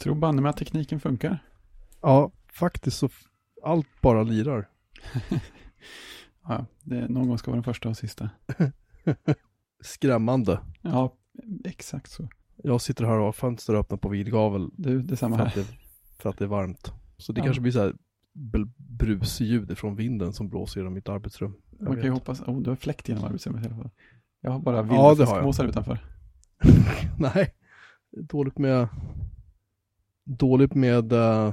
tror banne med att tekniken funkar. Ja, faktiskt så allt bara lirar. Ja, det, någon gång ska vara den första och sista. Skrämmande. Ja, exakt så. Jag sitter här och har fönster öppna på vid gavel Du, detsamma för här. att det, för att det är varmt. Så det Ja. kanske blir så här brusljud från vinden som blåser genom mitt arbetsrum. Jag Man kan ju hoppas, oh, du har fläkt genom arbetsrummet i alla fall. Jag har bara Ja, vilda fiskmåsar utanför. Nej, dåligt med dåligt med eh,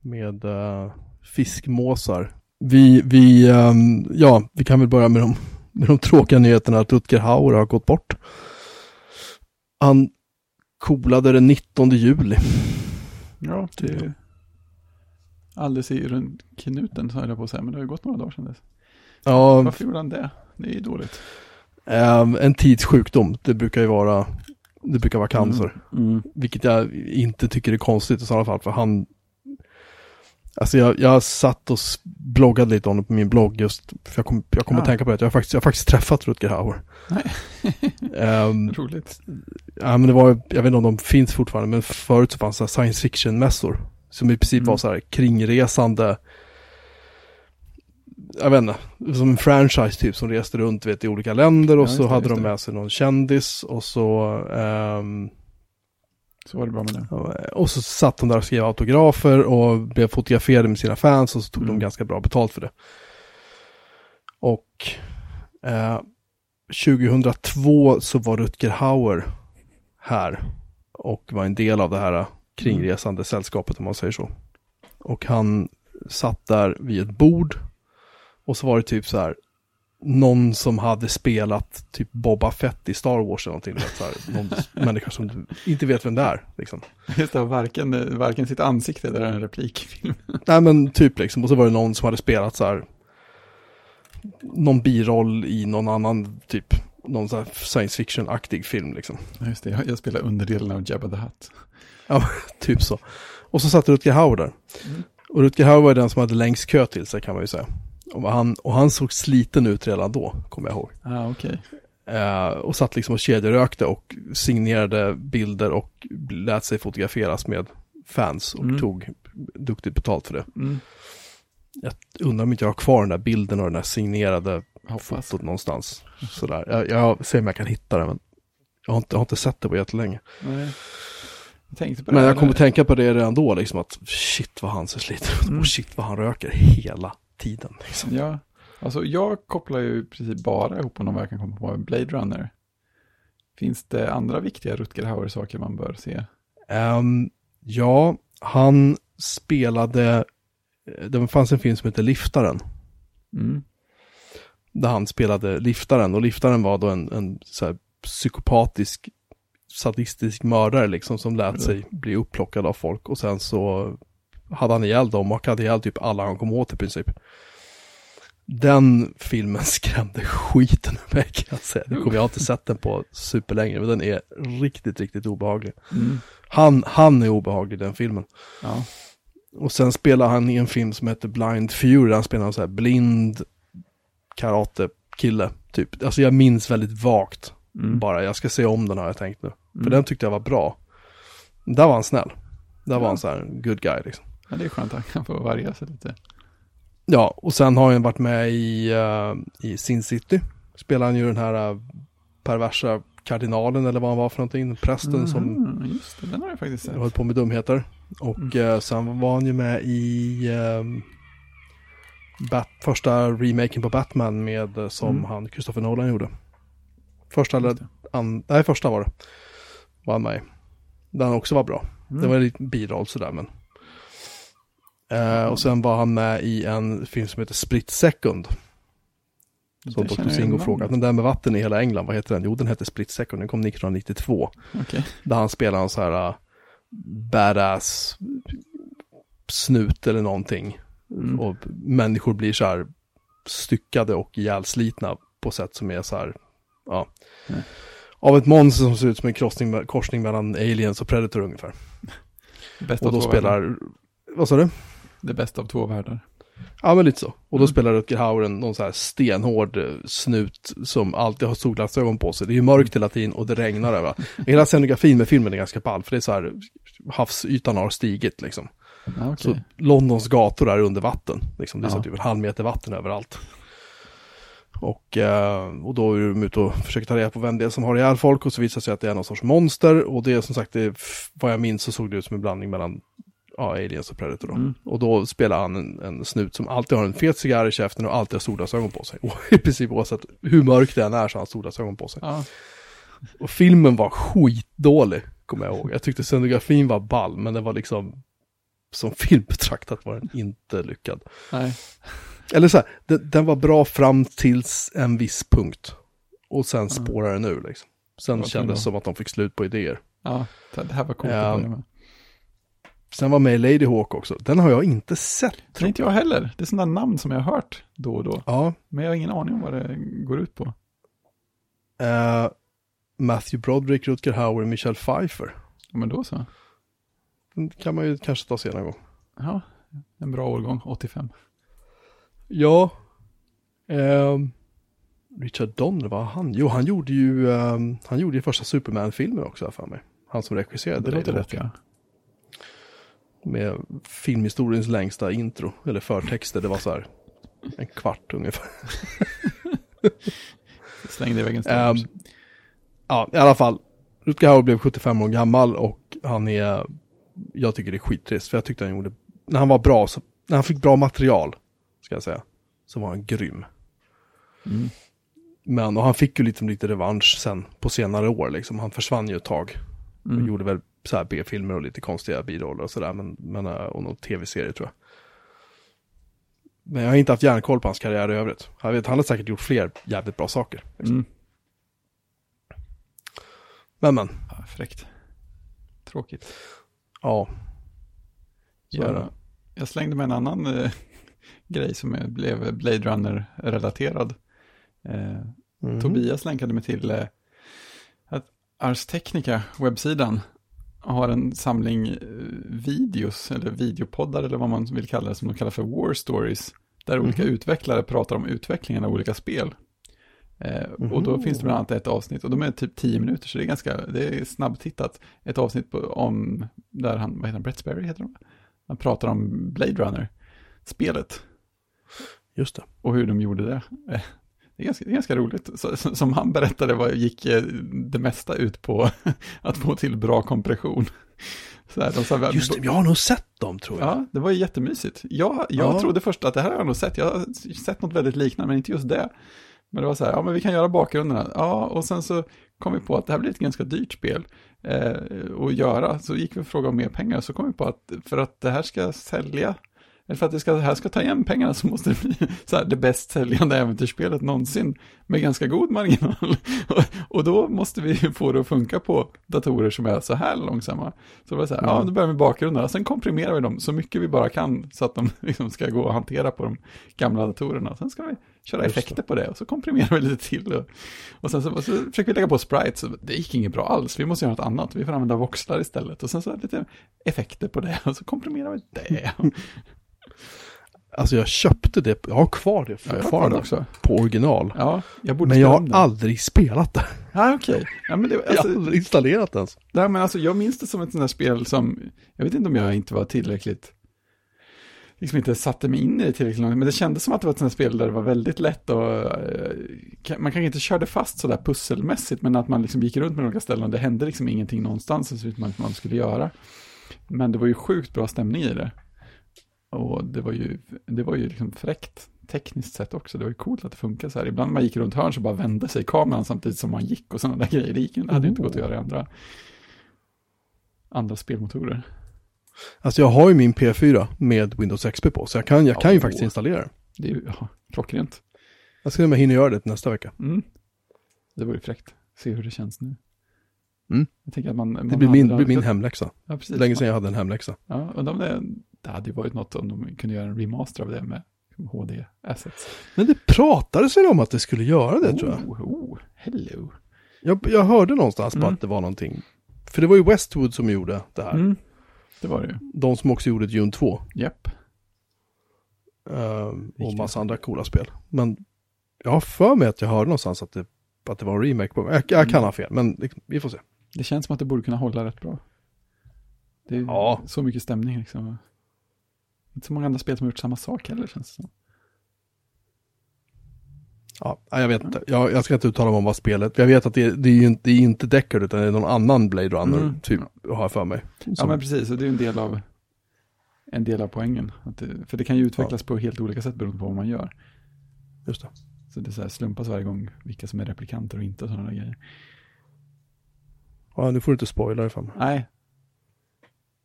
med eh, fiskmåsar. Vi, vi, ehm, ja, vi kan väl börja med de, med de tråkiga nyheterna att Rutger Hauer har gått bort. Han coolade den 19 juli. Ja, det är alldeles i runt knuten så höll jag på att säga, men det har ju gått några dagar sedan dess. Ja, Varför gjorde han det? Det är ju dåligt. ehm, en tidssjukdom, det brukar ju vara, det brukar vara cancer. Mm. Vilket jag inte tycker är konstigt i sådana fall, för han... Alltså jag, jag satt och bloggade lite om det på min blogg just, för jag kom, jag kom Ah. att tänka på det, jag har faktiskt, jag har faktiskt träffat Rutger Hauer. Nej. Ehm, Roligt. ja men det var, jag vet inte om de finns fortfarande, men förut så fanns det science fiction-mässor. Som i princip Mm. var så här kringresande, jag vet inte, som en franchise typ som reste runt vet, i olika länder och Ja, så det, hade de med sig någon kändis och så ehm, Så var det bra med det. Och så satt de där och skrev autografer och blev fotograferade med sina fans och så tog Mm. de ganska bra betalt för det. Och eh, 2002 så var Rutger Hauer här och var en del av det här kringresande sällskapet om man säger så. Och han satt där vid ett bord och så var det typ så här någon som hade spelat typ Boba Fett i Star Wars eller någonting. Så här, någon människa som du inte vet vem det är. Liksom. Just det, varken, varken sitt ansikte eller en replik i filmen. Nej men typ liksom, och så var det någon som hade spelat så här någon biroll i någon annan typ, någon sån här science fiction-aktig film liksom. Ja, Just det, jag, jag spelar underdelen av Jabba the Hutt. Typ så. Och så satt Rutger Hauer där. Mm. Och Rutger Hauer var den som hade längst kö till sig kan man ju säga. Och han, och han såg sliten ut redan då, kommer jag ihåg. Ah, okej. Eh, och satt liksom och kedjerökte och signerade bilder och lät sig fotograferas med fans och Mm. tog duktigt betalt för det. Mm. Jag undrar om inte jag har kvar den där bilden och den där signerade Hoppas. fotot någonstans. Sådär. Jag, jag ser om jag kan hitta det, men jag har inte, jag har inte sett det på jättelänge. Nej. Jag Men jag kommer tänka på det redan då, liksom att shit vad han ser sliten ut Mm. och shit vad han röker hela tiden. Liksom. Ja, alltså jag kopplar ju i princip bara ihop honom vad jag kan komma på med Blade Runner. Finns det andra viktiga Rutger Hauer-saker man bör se? Ehm, ja, han spelade, det fanns en film som heter Liftaren. Mm. Där han spelade Liftaren och Liftaren var då en, en så här psykopatisk sadistisk mördare liksom som lät Mm. sig bli upplockad av folk och sen så hade han ihjäl dem och hade ihjäl typ alla han kom åt i princip. Den filmen skrämde skiten ur mig kan jag säga. Det kommer, jag inte sett den på superlänge men den är riktigt, riktigt obehaglig. Mm. Han, han är obehaglig i den filmen. Ja. Och sen spelar han i en film som heter Blind Fury. Han spelar en så här blind karate-kille. Typ. Alltså jag minns väldigt vagt. Mm. Bara, jag ska se om den har jag tänkt nu. För Mm. den tyckte jag var bra. Där var han snäll. Där var Ja. han så här good guy liksom. Ja, det är skönt att han kan få varga sig lite. Ja, och sen har han varit med i, uh, i Sin City. Spelar han ju den här uh, perversa kardinalen eller vad han var för någonting. Prästen som Mhm, Just det, den har jag faktiskt sett. höll på med dumheter. Och Mm. eh, sen var han ju med i ehm, Bat- första remaken på Batman med som Mm. han, Christopher Nolan gjorde. Första eller, an, nej första var det. Var han med i. Han också var bra. Mm. Det var en liten biroll sådär men. Eh, och sen var han med i en film som heter Split Second. Som Det Dr. Singo frågat. Den där med vatten i hela England, vad heter den? Jo, den hette Split Second. Den kom 1992. Okej. Där han spelar en så här uh, badass snut eller någonting. Mm. Och människor blir så här styckade och ihjälslitna på sätt som är så här, ja. Mm. Av ett monster som ser ut som en korsning, korsning mellan aliens och predator ungefär. Bäst Och då spelar, vad sa du? Det bästa av två världar. Ja, men lite så. Och då Mm. spelar Rutger Hauer någon så här stenhård eh, snut som alltid har solglasögon på sig. Det är ju mörkt hela tiden och det regnar över. Hela scenografin med filmen är ganska ball, för det är så här, havsytan har stigit liksom. Ja, Så. Londons gator är under vatten. Liksom. Det är så Ja. typ en halv meter vatten överallt. Och, eh, och då är de ute och försöker ta reda på vem det är som har ihjäl folk och så visar det sig att det är någon sorts monster. Och det är som sagt, det, vad jag minns så såg det ut som en blandning mellan ja, aliens och predator. Då. Mm. Och då spelar han en, en snut som alltid har en fet cigarr i käften och alltid har solglasögon på sig. Och i princip oavsett hur mörkt det än är så har han solglasögon på sig. Ja, Och filmen var skitdålig, kommer jag ihåg. Jag tyckte scenografin var ball, men den var liksom, som film betraktat var den inte lyckad. nej. Eller så här, den, den var bra fram tills en viss punkt. Och sen spårar den ur liksom. Sen kändes det som att de fick slut på idéer. Ja, det här var coolt Ja. att börja med. Sen var med i Lady Hawk också. Den har jag inte sett. Det inte jag heller. Det är sådana namn som jag har hört då och då. Ja, Men jag har ingen aning om vad det går ut på. eh, Matthew Broderick, Rutger Hauer, Michelle Pfeiffer. Ja, men då så. Den kan man ju kanske ta se någon gång. Ja, en bra årgång, 85. Ja. ehm, Richard Donner, vad han? Jo, han gjorde ju, ehm, han gjorde ju första Superman-filmen också för mig. Han som regisserade Det låter rätt, ja. Med filmhistoriens längsta intro, eller förtexter. Det var så här en kvart ungefär. Slängde iväg en Ehm, stund. ja, i alla fall. Rutger Hauer blev 75 år gammal och han är, jag tycker det är skittrist. För jag tyckte han gjorde, när han var bra, så, när han fick bra material, ska jag säga, så var han grym. Mm. Men, och han fick ju lite, lite revansch sen på senare år liksom. Han försvann ju ett tag. Och Mm. gjorde väl så här B-filmer och lite konstiga biroller och sådär. Men, men, eh, och någon tv-serie tror jag. Men jag har inte haft järnkoll på hans karriär i övrigt. Jag vet, han har säkert gjort fler jävligt bra saker. Liksom. Mm. Men men, Ja, fräckt. Tråkigt. ja. Det. Jag, slängde med en annan eh, grej som blev Blade Runner-relaterad. Eh, Mhm. Tobias länkade mig till eh, Ars Technica, webbsidan, har en samling eh, videos, eller videopoddar eller vad man vill kalla det, som de kallar för War Stories, där olika Mhm. utvecklare pratar om utvecklingen av olika spel. Eh, Och då Mhm. finns det bland annat ett avsnitt, och de är typ tio minuter, så det är ganska, det är snabbtittat. Ett avsnitt på, om, där han, vad heter han, Brett Sperry heter de? Han pratar om Blade Runner, spelet Just det. och hur de gjorde det. Det är ganska, ganska roligt. Så, så- som han berättade var, gick eh, det mesta ut på att få till bra kompression. Så här, de sa, Just det, jag har nog sett dem tror jag. Ja, det var ju jättemysigt. Jag, jag Ja. trodde först att det här har jag nog sett. Jag har sett något väldigt liknande, men inte just det. Men det var så här, ja men vi kan göra bakgrunderna. Ja, och sen så kom vi på att det här blir ett ganska dyrt spel eh, att göra. Så gick vi och frågade om mer pengar. Så kom vi på att för att det här ska sälja, eller för att det, ska, det här ska ta igen pengarna så måste det bli så här, det bäst säljande äventyrsspelet någonsin med ganska god marginal. och, och då måste vi få det att funka på datorer som är så här långsamma. Så det var så här, ja Mm. då börjar vi bakgrunderna, sen komprimerar vi dem så mycket vi bara kan så att de liksom ska gå att hantera på de gamla datorerna. Sen ska vi köra Just det. effekter på det och så komprimerar vi lite till. Och, och sen så, så försöker vi lägga på sprites, det gick inget bra alls, vi måste göra något annat, vi får använda voxlar istället. Och sen så lite effekter på det och så komprimerar vi det. Alltså jag köpte det, jag har kvar det Ja, jag fortfarande det också. på original. Ja, jag borde Men jag har det. aldrig spelat det. Ja, okej. Ja, men det, Jag alltså, har aldrig installerat det ens. Nej, men alltså jag minns det som ett sånt där spel som, jag vet inte om jag inte var tillräckligt, liksom inte satte mig in i det tillräckligt långt, men det kändes som att det var ett sånt där spel där det var väldigt lätt och eh, man kanske inte körde fast sådär pusselmässigt, men att man liksom gick runt med olika ställen och det hände liksom ingenting någonstans, så man man skulle göra. Men det var ju sjukt bra stämning i det. Och det var ju, det var ju liksom fräckt tekniskt sett också. Det var ju coolt att det funkar så här. Ibland när man gick runt hörn så bara vände sig kameran samtidigt som man gick och sådana där grejer. Det, gick, det hade ju inte gått att göra i andra, andra spelmotorer. Alltså jag har ju min P4 med Windows XP på, så jag kan, jag kan ju faktiskt installera det. Det är ju ja, klockrent. Jag ska se om jag hinner göra det nästa vecka. Mm. Det var ju fräckt. Se hur det känns nu. Mm. Jag tänker att man... man Det blir min, blir min hemläxa. Ja, precis. Länge sedan jag hade en hemläxa. Ja, och de, det, det hade ju varit något om de kunde göra en remaster av det med HD-assets. Men det pratades väl om att det skulle göra det tror jag. Oh, oh, hello. Jag, jag hörde någonstans på Mm. att det var någonting. För det var ju Westwood som gjorde det här. Mm. Det var det ju. De som också gjorde Dune 2. Japp. Um, och massa andra coola spel. Men jag har för mig att jag hörde någonstans att det, att det var en remake på Jag, jag kan Mm. ha fel, men liksom, vi får se. Det känns som att det borde kunna hålla rätt bra. Det är Ja. så mycket stämning liksom. Inte så många andra spel som har gjort samma sak heller känns det som. Ja, jag vet inte. Jag, jag ska inte uttala mig om vad spelet. Jag vet att det, det är ju inte, det är inte Deckard utan det är någon annan Blade Runner, Mm. typ, har jag för mig. Ja Som- men precis, och det är en del av en del av poängen. Det, för det kan ju utvecklas på helt olika sätt beroende på vad man gör. Just det. Så det är så här slumpas varje gång vilka som är replikanter och inte och sådana där grejer. Ja, nu får du inte spoila det för mig. Nej.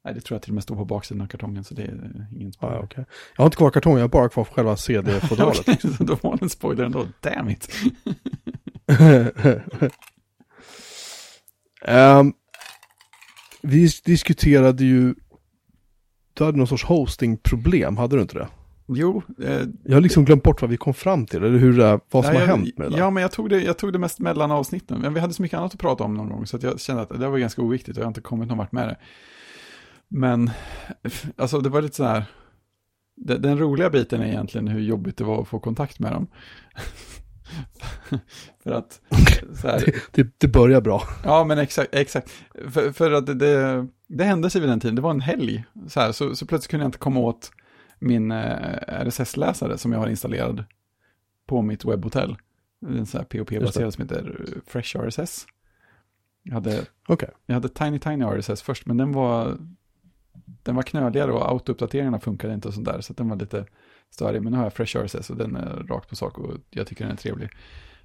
Nej, det tror jag till och med står på baksidan av kartongen så det är ingen Ja, spoiler. okej. Jag har inte kvar kartongen, jag har bara kvar själva CD-fodralet. Så då var det en spoiler ändå, damn it. Ehm, vi diskuterade ju, du hade någon sorts hostingproblem, hade du inte det? Jo, eh, Jag har liksom glömt bort vad vi kom fram till, eller hur det vad som Ja, har jag, hänt med det. Ja, men jag tog det, jag tog det mest mellan avsnitten. Men vi hade så mycket annat att prata om någon gång, så att jag kände att det var ganska oviktigt och jag har inte kommit någon vart med det. Men, alltså det var lite så här, den, den roliga biten är egentligen hur jobbigt det var att få kontakt med dem. för att, här, Det, det börjar bra. Ja, men exakt. exakt. För, för att det, det, det hände sig vid den tiden, det var en helg. Så, här, så, så plötsligt kunde jag inte komma åt min eh, RSS-läsare som jag har installerad på mitt webbhotell. En sån här POP-baserad som heter Fresh RSS. Jag hade, Okej. jag hade Tiny Tiny RSS först, men den var, den var knöligare och auto-uppdateringarna funkade inte och sånt där, så den var lite störig. Men nu har jag Fresh RSS och den är rakt på sak och jag tycker den är trevlig.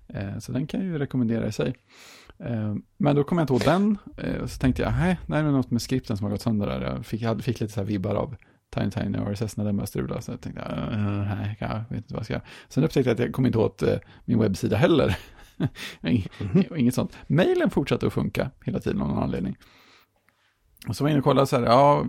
Eh, Så den kan jag ju rekommendera i sig. Eh, Men då kom jag inte åt den, eh, och så tänkte jag, nej, det är något med skripten som har gått sönder där. Jag fick, jag fick lite så här vibbar av Tiny Tiny RSS när den började strula, så jag tänkte, nej, jag vet inte vad jag ska göra. Sen upptäckte jag att jag kom inte åt min webbsida heller. Mhm. Inget sånt. Mailen fortsatte att funka hela tiden av någon anledning. Och så var jag inne och kollade så här, ja,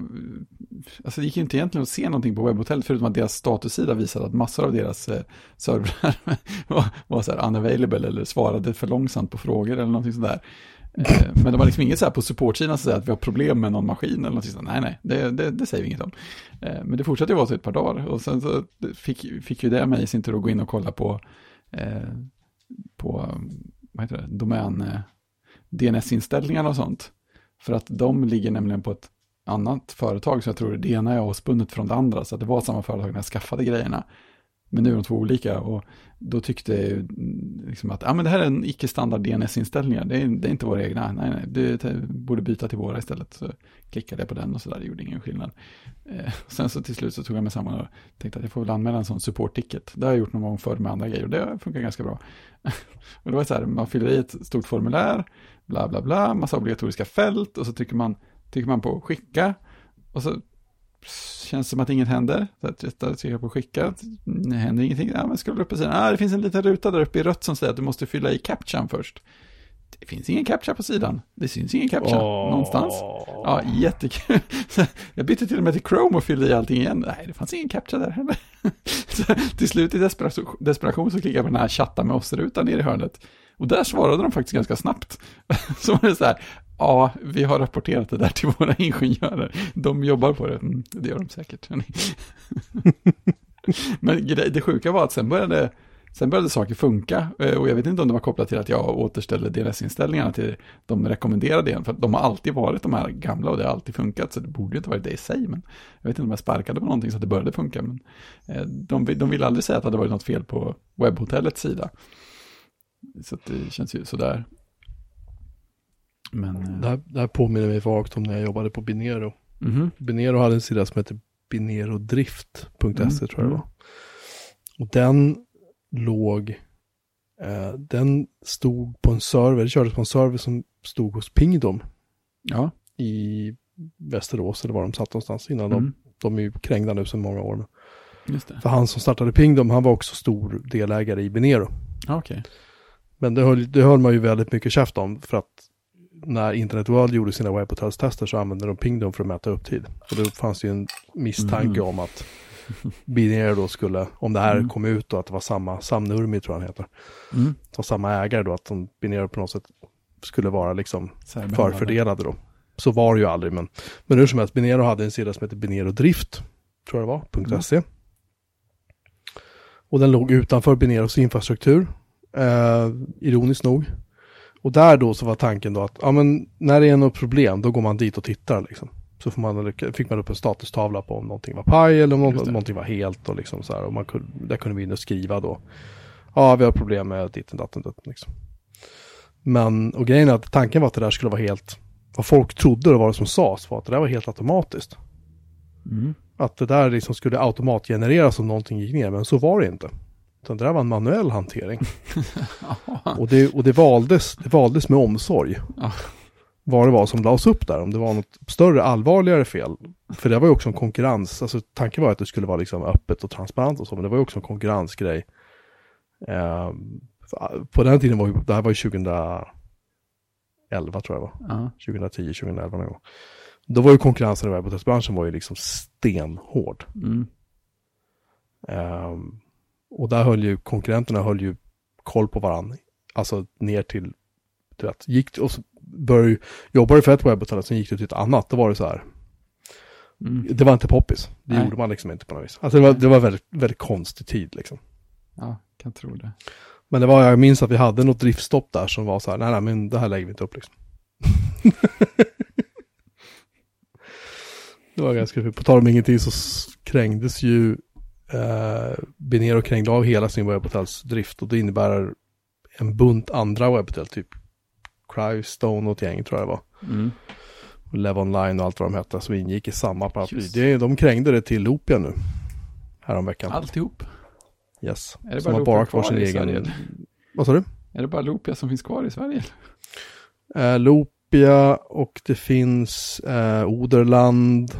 alltså det gick ju inte egentligen att se någonting på webbhotellet förutom att deras statussida visade att massor av deras eh, servrar var, var så här unavailable eller svarade för långsamt på frågor eller någonting sådär. Eh, men det var liksom inget så här på supportsidan som säger att vi har problem med någon maskin eller någonting sådär. Nej, nej, det, det, det säger vi inget om. Eh, men det fortsatte ju vara så ett par dagar och sen så fick, fick ju det mig i sin tur att gå in och kolla på, eh, på vad heter det, domän, eh, DNS-inställningarna och sånt. För att de ligger nämligen på ett annat företag, så jag tror det ena är avspunnet från det andra, så att det var samma företag när jag skaffade grejerna. Men nu är de två olika och då tyckte jag mm, liksom att ah, men det här är en icke-standard DNS-inställningar, det är, det är inte våra egna, nej, nej, det borde byta till våra istället. Så klickade jag på den och så där, det gjorde ingen skillnad. Eh, sen så till slut så tog jag mig samman och tänkte att jag får väl anmäla en sån support-ticket. Det har jag gjort någon gång förr med andra grejer och det funkar ganska bra. och det var så här, man fyller i ett stort formulär, bla bla bla, massa obligatoriska fält och så trycker man, trycker man på skicka och så känns det som att inget händer. Så att jag trycker på skicka, det händer ingenting. Ja, men scrollar upp på sidan, ah, det finns en liten ruta där uppe i rött som säger att du måste fylla i captchan först. Det finns ingen captcha på sidan. Det syns ingen captcha någonstans. Ja, jättekul. Jag bytte till och med till Chrome och fyllde i allting igen. Nej, det fanns ingen captcha där heller. Så till slut i desperation, desperation så klickade jag på den här chatta med oss-rutan nere i hörnet. Och där svarade de faktiskt ganska snabbt. Så var det så här, ja, vi har rapporterat det där till våra ingenjörer. De jobbar på det. Mm, det gör de säkert. Men det sjuka var att sen började, sen började saker funka. Eh, och jag vet inte om det var kopplat till att jag återställde DNS-inställningarna till de rekommenderade igen. För de har alltid varit de här gamla och det har alltid funkat. Så det borde ju inte varit det i sig. Men jag vet inte om jag sparkade på någonting så att det började funka. Men eh, de, de ville aldrig säga att det hade varit något fel på webbhotellets sida. Så att det känns ju sådär. Men... eh, Det här, det här påminner mig vagt om när jag jobbade på Binero. mhm. Binero hade en sida som hette binerodrift.se Mm, tror jag det mm. var. Och den låg, eh, den stod på en server, det kördes på en server som stod hos Pingdom Ja. i Västerås eller var de satt någonstans innan. De, Mm. de är ju krängda nu sedan många år. För han som startade Pingdom, han var också stor delägare i Binero. Ja, okej. Men det höll, det höll man ju väldigt mycket käft om för att när Internet World gjorde sina webbhotellstester så använde de Pingdom för att mäta upp tid. Och då fanns ju en misstanke Mhm. om att Binero då skulle, om det här Mm. kom ut och att det var samma, Sam Nurmi tror jag han heter, Mm. var samma ägare då, att de Binero på något sätt skulle vara liksom förfördelade då. Så var det ju aldrig, men, men hur som helst, Binero hade en sida som heter Binero Drift, tror jag det var, Mm. .se. Och den låg utanför Bineros infrastruktur, eh, ironiskt nog. Och där då så var tanken då att, ja men när det är något problem, då går man dit och tittar liksom. Så får man, fick man upp en statustavla på om någonting var paj eller om något, någonting var helt och liksom så här. Och man kunde, där kunde vi in och skriva då. Ja, vi har problem med ditten, datten, datten liksom. Men, och grejen är att tanken var att det där skulle vara helt, vad folk trodde och vad det som sades var att det där var helt automatiskt. Mm. Att det där liksom skulle automatgenereras om någonting gick ner, men så var det inte. Utan det där var en manuell hantering. och det, och det, valdes, det valdes med omsorg. Vad det var som lades upp där, om det var något större, allvarligare fel. För det var ju också en konkurrens, alltså tanken var att det skulle vara liksom öppet och transparent och så, men det var ju också en konkurrensgrej. Eh, på den tiden var ju, det här var ju 2011 tror jag var. Ja. 2010, 2011 någon gång. Då var ju konkurrensen i webbhotellsbranschen var ju liksom stenhård. Mm. Um, och där höll ju konkurrenterna höll ju koll på varandra. Alltså ner till, du vet, gick och började jobbade för ett webbhotell, sen gick du till ett annat, då var det så här. Mm. Det var inte poppis. Det Nej. gjorde man liksom inte på något vis. Alltså det var, det var väldigt, väldigt konstig tid liksom. Ja, kan tro det. Men det var, jag minns att vi hade något driftstopp där som var så här, nej nej men det här lägger vi inte upp liksom. det var ganska kul. På tal om ingenting så krängdes ju eh, Binero krängde av hela sin webbhotellsdrift och det innebär en bunt andra webbhotell, typ Crywstone och ett gäng tror jag det var. Mm. Och Lev Online och allt vad de hette som ingick i samma paraply. Det, de krängde det till Loopia nu. Häromveckan. Alltihop. Yes. Är det Som bara har bara kvar sin egen... Vad sa du? Är det bara Loopia som finns kvar i Sverige? Eh, Loopia och det finns eh, Oderland.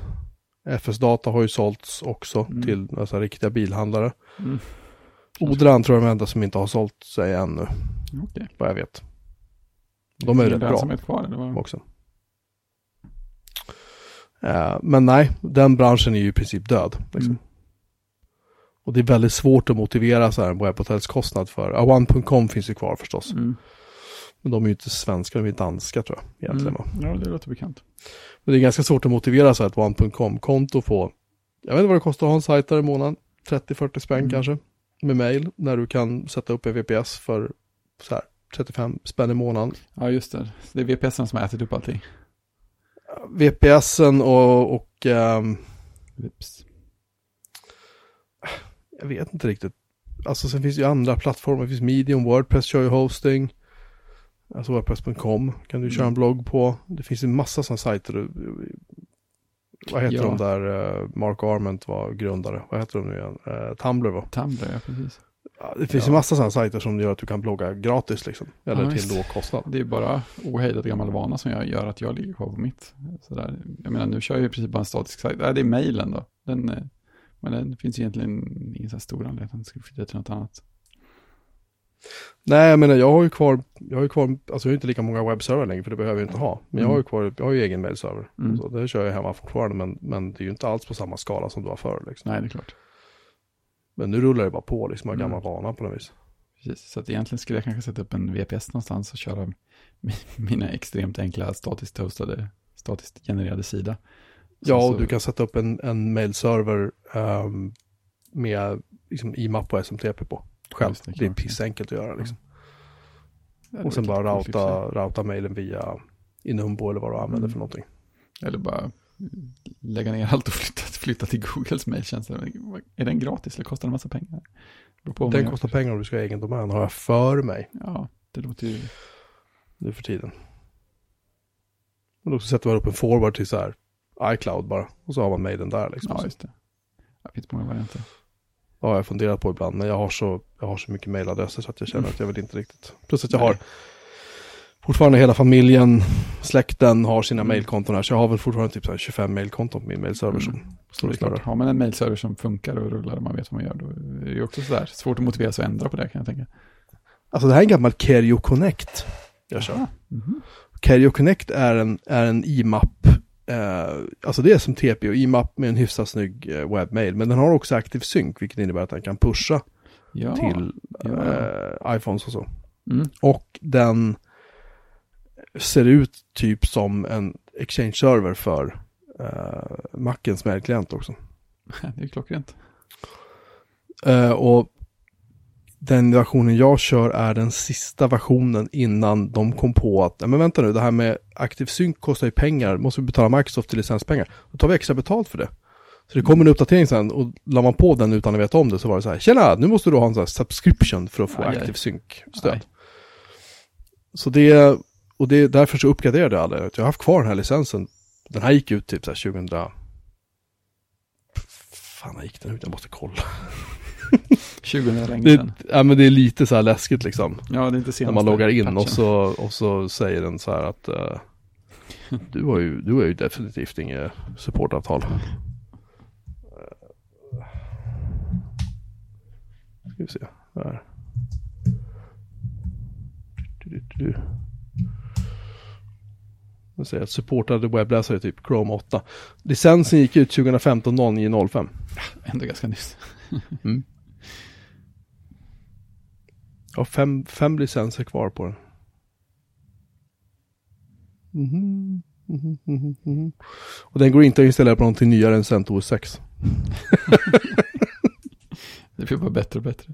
FS Data har ju sålts också Mm. till alltså, riktiga bilhandlare. Mm. Oderland tror jag är de enda som inte har sålt sig ännu, Okej. vad jag vet. De är ju rätt bra kvar, eller vad? också. Eh, men nej, den branschen är ju i princip död. Liksom. Mm. Och det är väldigt svårt att motivera så här en webbhotellskostnad för. Ja, One.com finns ju kvar förstås. Mm. Men de är ju inte svenska, de är danska tror jag egentligen. Mm. Ja, det låter bekant. Men det är ganska svårt att motivera så här ett One.com-konto på, jag vet inte vad det kostar att ha en sajt där i månaden, 30-40 spänn Mm. kanske, med mail, när du kan sätta upp en VPS för så här 35 spänn i månaden. Ja, just det. Det är VPSen som har ätit upp allting. VPSen och, och Vips. jag vet inte riktigt. Alltså sen finns det ju andra plattformar, det finns Medium, Wordpress kör ju hosting. Alltså Wordpress.com kan du köra en Mm. blogg på. Det finns ju massa sådana sajter. Vad heter Ja. de där, eh, Mark Arment var grundare. Vad heter de nu igen? Eh, Tumblr va? Tumblr, ja precis. Ja, det finns Ja. ju massa sådana sajter som gör att du kan blogga gratis liksom. Eller Ja, till visst. låg kostnad. Det är bara ohejdad gammal vana som jag gör att jag ligger kvar på mitt. Sådär. Jag menar, nu kör jag i princip bara en statisk sajt. Nej, det är mejlen då. Den, eh, men den finns egentligen ingen så stor anledning att den ska flytta till något annat. Nej, jag menar jag har ju kvar, jag har ju kvar, alltså jag har inte lika många webbserver längre för det behöver jag inte ha. Men jag har ju kvar, jag har ju egen mailserver. Mm. Så det kör jag hemma fortfarande men, men det är ju inte alls på samma skala som det var förr liksom. Nej, det är klart. Men nu rullar det bara på liksom, av Mm. gammal vana på något vis. Precis. Så att egentligen skulle jag kanske sätta upp en VPS någonstans och köra mi- mina extremt enkla statiskt hostade, statiskt genererade sida. Ja, Sen och så- du kan sätta upp en, en mailserver ehm, med liksom, IMAP och SMTP på. Själv. Det, Det, är pissenkelt att göra liksom. Ja, det Och sen bara ja. routa, routa mailen via Inumbo eller vad du använder Mm. för någonting. Eller bara lägga ner allt och flytta, flytta till Googles mejltjänst. Är den gratis eller kostar den massa pengar? Den kostar pengar om du ska ha egen domän, har jag för mig Ja, det låter ju... nu för tiden. Men då sätter man upp en forward till så här iCloud bara. Och så har man mailen där liksom. Ja, just det. Det finns många varianter. Har jag funderat på ibland, men jag har så, jag har så mycket mailadresser så att jag känner Mm. att jag vill inte riktigt. Plus att jag Nej. har fortfarande hela familjen, släkten har sina Mm. mailkonton här. Så jag har väl fortfarande typ så här 25 mailkonton på min mailserver som Mm. står Det och har man en mailserver som funkar och rullar och man vet vad man gör, då är det också sådär svårt att motivera sig att ändra på det kan jag tänka. Alltså det här är en gammal Kerio Connect jag kör. Mhm. Kerio Connect är en, är en IMAP, eh, alltså det är som TP och IMAP med en hyfsat snygg eh, webbmail. Men den har också Active Sync, vilket innebär att den kan pusha Ja. till ja. eh, iPhones och så. Mm. Och den ser ut typ som en Exchange-server för uh, Macens mailklient också. Det är klockrent. Eh, och den versionen jag kör är den sista versionen innan de kom på att, men vänta nu, det här med ActiveSync kostar ju pengar, måste vi betala Microsoft till licenspengar. Då tar vi extra betalt för det. Så det kommer en uppdatering sen och la man på den utan att veta om det så var det så här, tjena, nu måste du ha en sån här subscription för att få Aj. ActiveSync-stöd. Nej. Så det, och det, därför så uppgraderade jag aldrig. Jag har haft kvar den här licensen. Den här gick ut typ så här 2000... Fan, när gick den ut? Jag måste kolla. 20 år länge Det, sedan. ja, men det är lite så här läskigt liksom. Ja, det är inte senast. När man loggar in och så, och så säger den så här att eh, du har ju, du har ju definitivt inget supportavtal. Eh, Ska vi se, där. Du, du. Jag säger att supportade webbläsare typ Chrome 8. Licensen gick ut 2015 0905. Ändå ganska nyss. Jag har fem, fem licenser kvar på den. Mhm, mhm, mhm, mhm. Och den går inte att installera på någonting nyare än CentOS 6. Det blir bara bättre och bättre.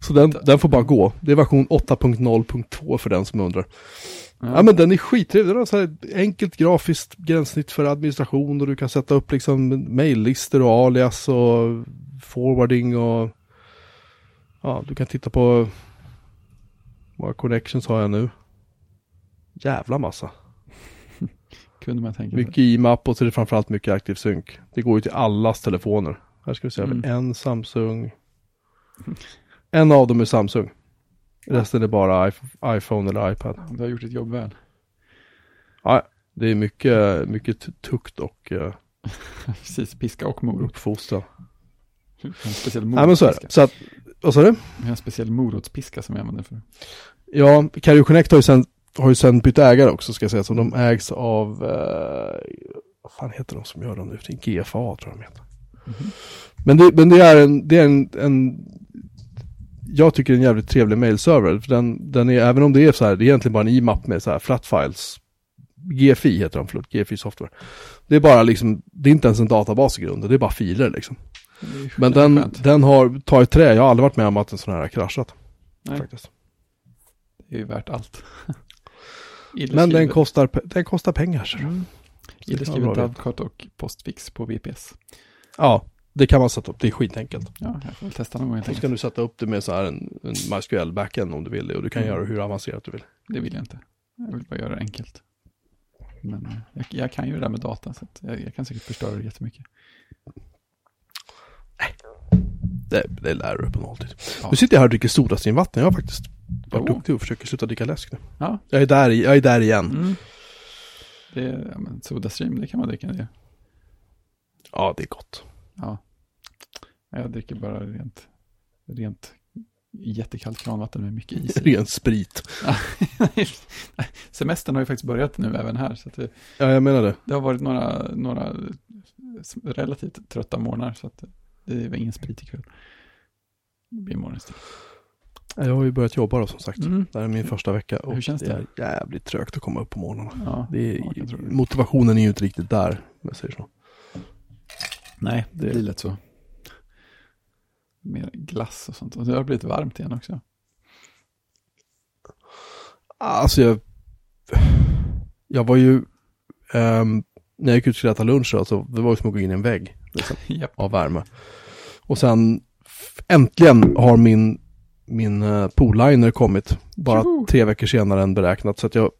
Så den, den får bara gå. Det är version 8.0.2 för den som undrar. Ja, Ja men den är skittrevlig. Den har så enkelt grafiskt gränssnitt för administration och du kan sätta upp liksom maillistor och alias och forwarding och ja, du kan titta på vad connections har jag nu. Jävla massa. kunde man tänka. Mycket IMAP och så är det framförallt mycket ActiveSync. Det går ju till allas telefoner. Här ska vi se, Mm. en Samsung. En av dem är Samsung. Resten är bara iP- iPhone eller iPad. Du har gjort ditt jobb väl. Ja, det är mycket, mycket tukt och uh, Precis, piska och morot. uppfostran. En speciell Nej men så är det. Så att, vad sa du? Vi har en speciell morotspiska som vi använder för. Ja, Carrier Connect har ju sen, har ju sen bytt ägare också ska jag säga. Så de ägs av, eh, vad fan heter de som gör dem nu? GFA tror jag de heter. Mhm. Men det, men det är en, det är en, en jag tycker en jävligt trevlig mailserver. För den, den är, även om det är så här, det är egentligen bara en IMAP med så här flat files. GFI heter de, förlåt, GFI software. Det är bara liksom, det är inte ens en databas i grunden, det är bara filer liksom. Men den, skönt. den har tagit trä, jag har aldrig varit med om att en sån här har kraschat. Nej, Faktiskt. det är ju värt allt. Men den kostar, den kostar pengar. så. Mm. det Illa kan skrivet vara bra Dovecot och Postfix på VPS. Ja, det kan man sätta upp, det är skitenkelt. Ja, jag får testa någon gång Så enkelt. du sätta upp det med så här en, en MySQL backend om du vill det och du kan Mm. göra hur avancerat du vill. Det vill jag inte. Jag vill bara göra det enkelt. Men eh, jag, jag kan ju det där med data, så jag, jag kan säkert förstöra det jättemycket. Det, det lär du på nolltid. Ja. Nu sitter jag här och dricker sodastreamvatten. Jag har faktiskt varit Jo. duktig och försöker sluta dricka läsk nu. Ja. Jag är där, jag är där igen. Mm. Det, ja, men Sodastream, det kan man dricka det. Ja, det är gott. Ja. Jag dricker bara rent, rent jättekallt kranvatten med mycket is. Ren sprit. Semestern har ju faktiskt börjat nu även här. Så det, Ja, jag menar det. det har varit några, några relativt trötta morgnar. Så att det var ingen sprit ikväll. Det blir imorgon istället. Jag har ju börjat jobba då som sagt. Mm. Det här är min första vecka och Hur känns det är jävligt trögt att komma upp på morgonen. Ja, Det är, det. motivationen är ju inte riktigt där, om jag säger så. Nej, det Det- blir lätt så. Mer glass och sånt. Och det har blivit varmt igen också. Alltså jag, jag var ju, ehm, när jag gick ut och skulle äta lunch så det var ju som att gå in i en vägg liksom, Japp. av värme. Och sen äntligen har min, min uh, poolliner kommit, bara Tjoho! tre veckor senare än beräknat. Så att jag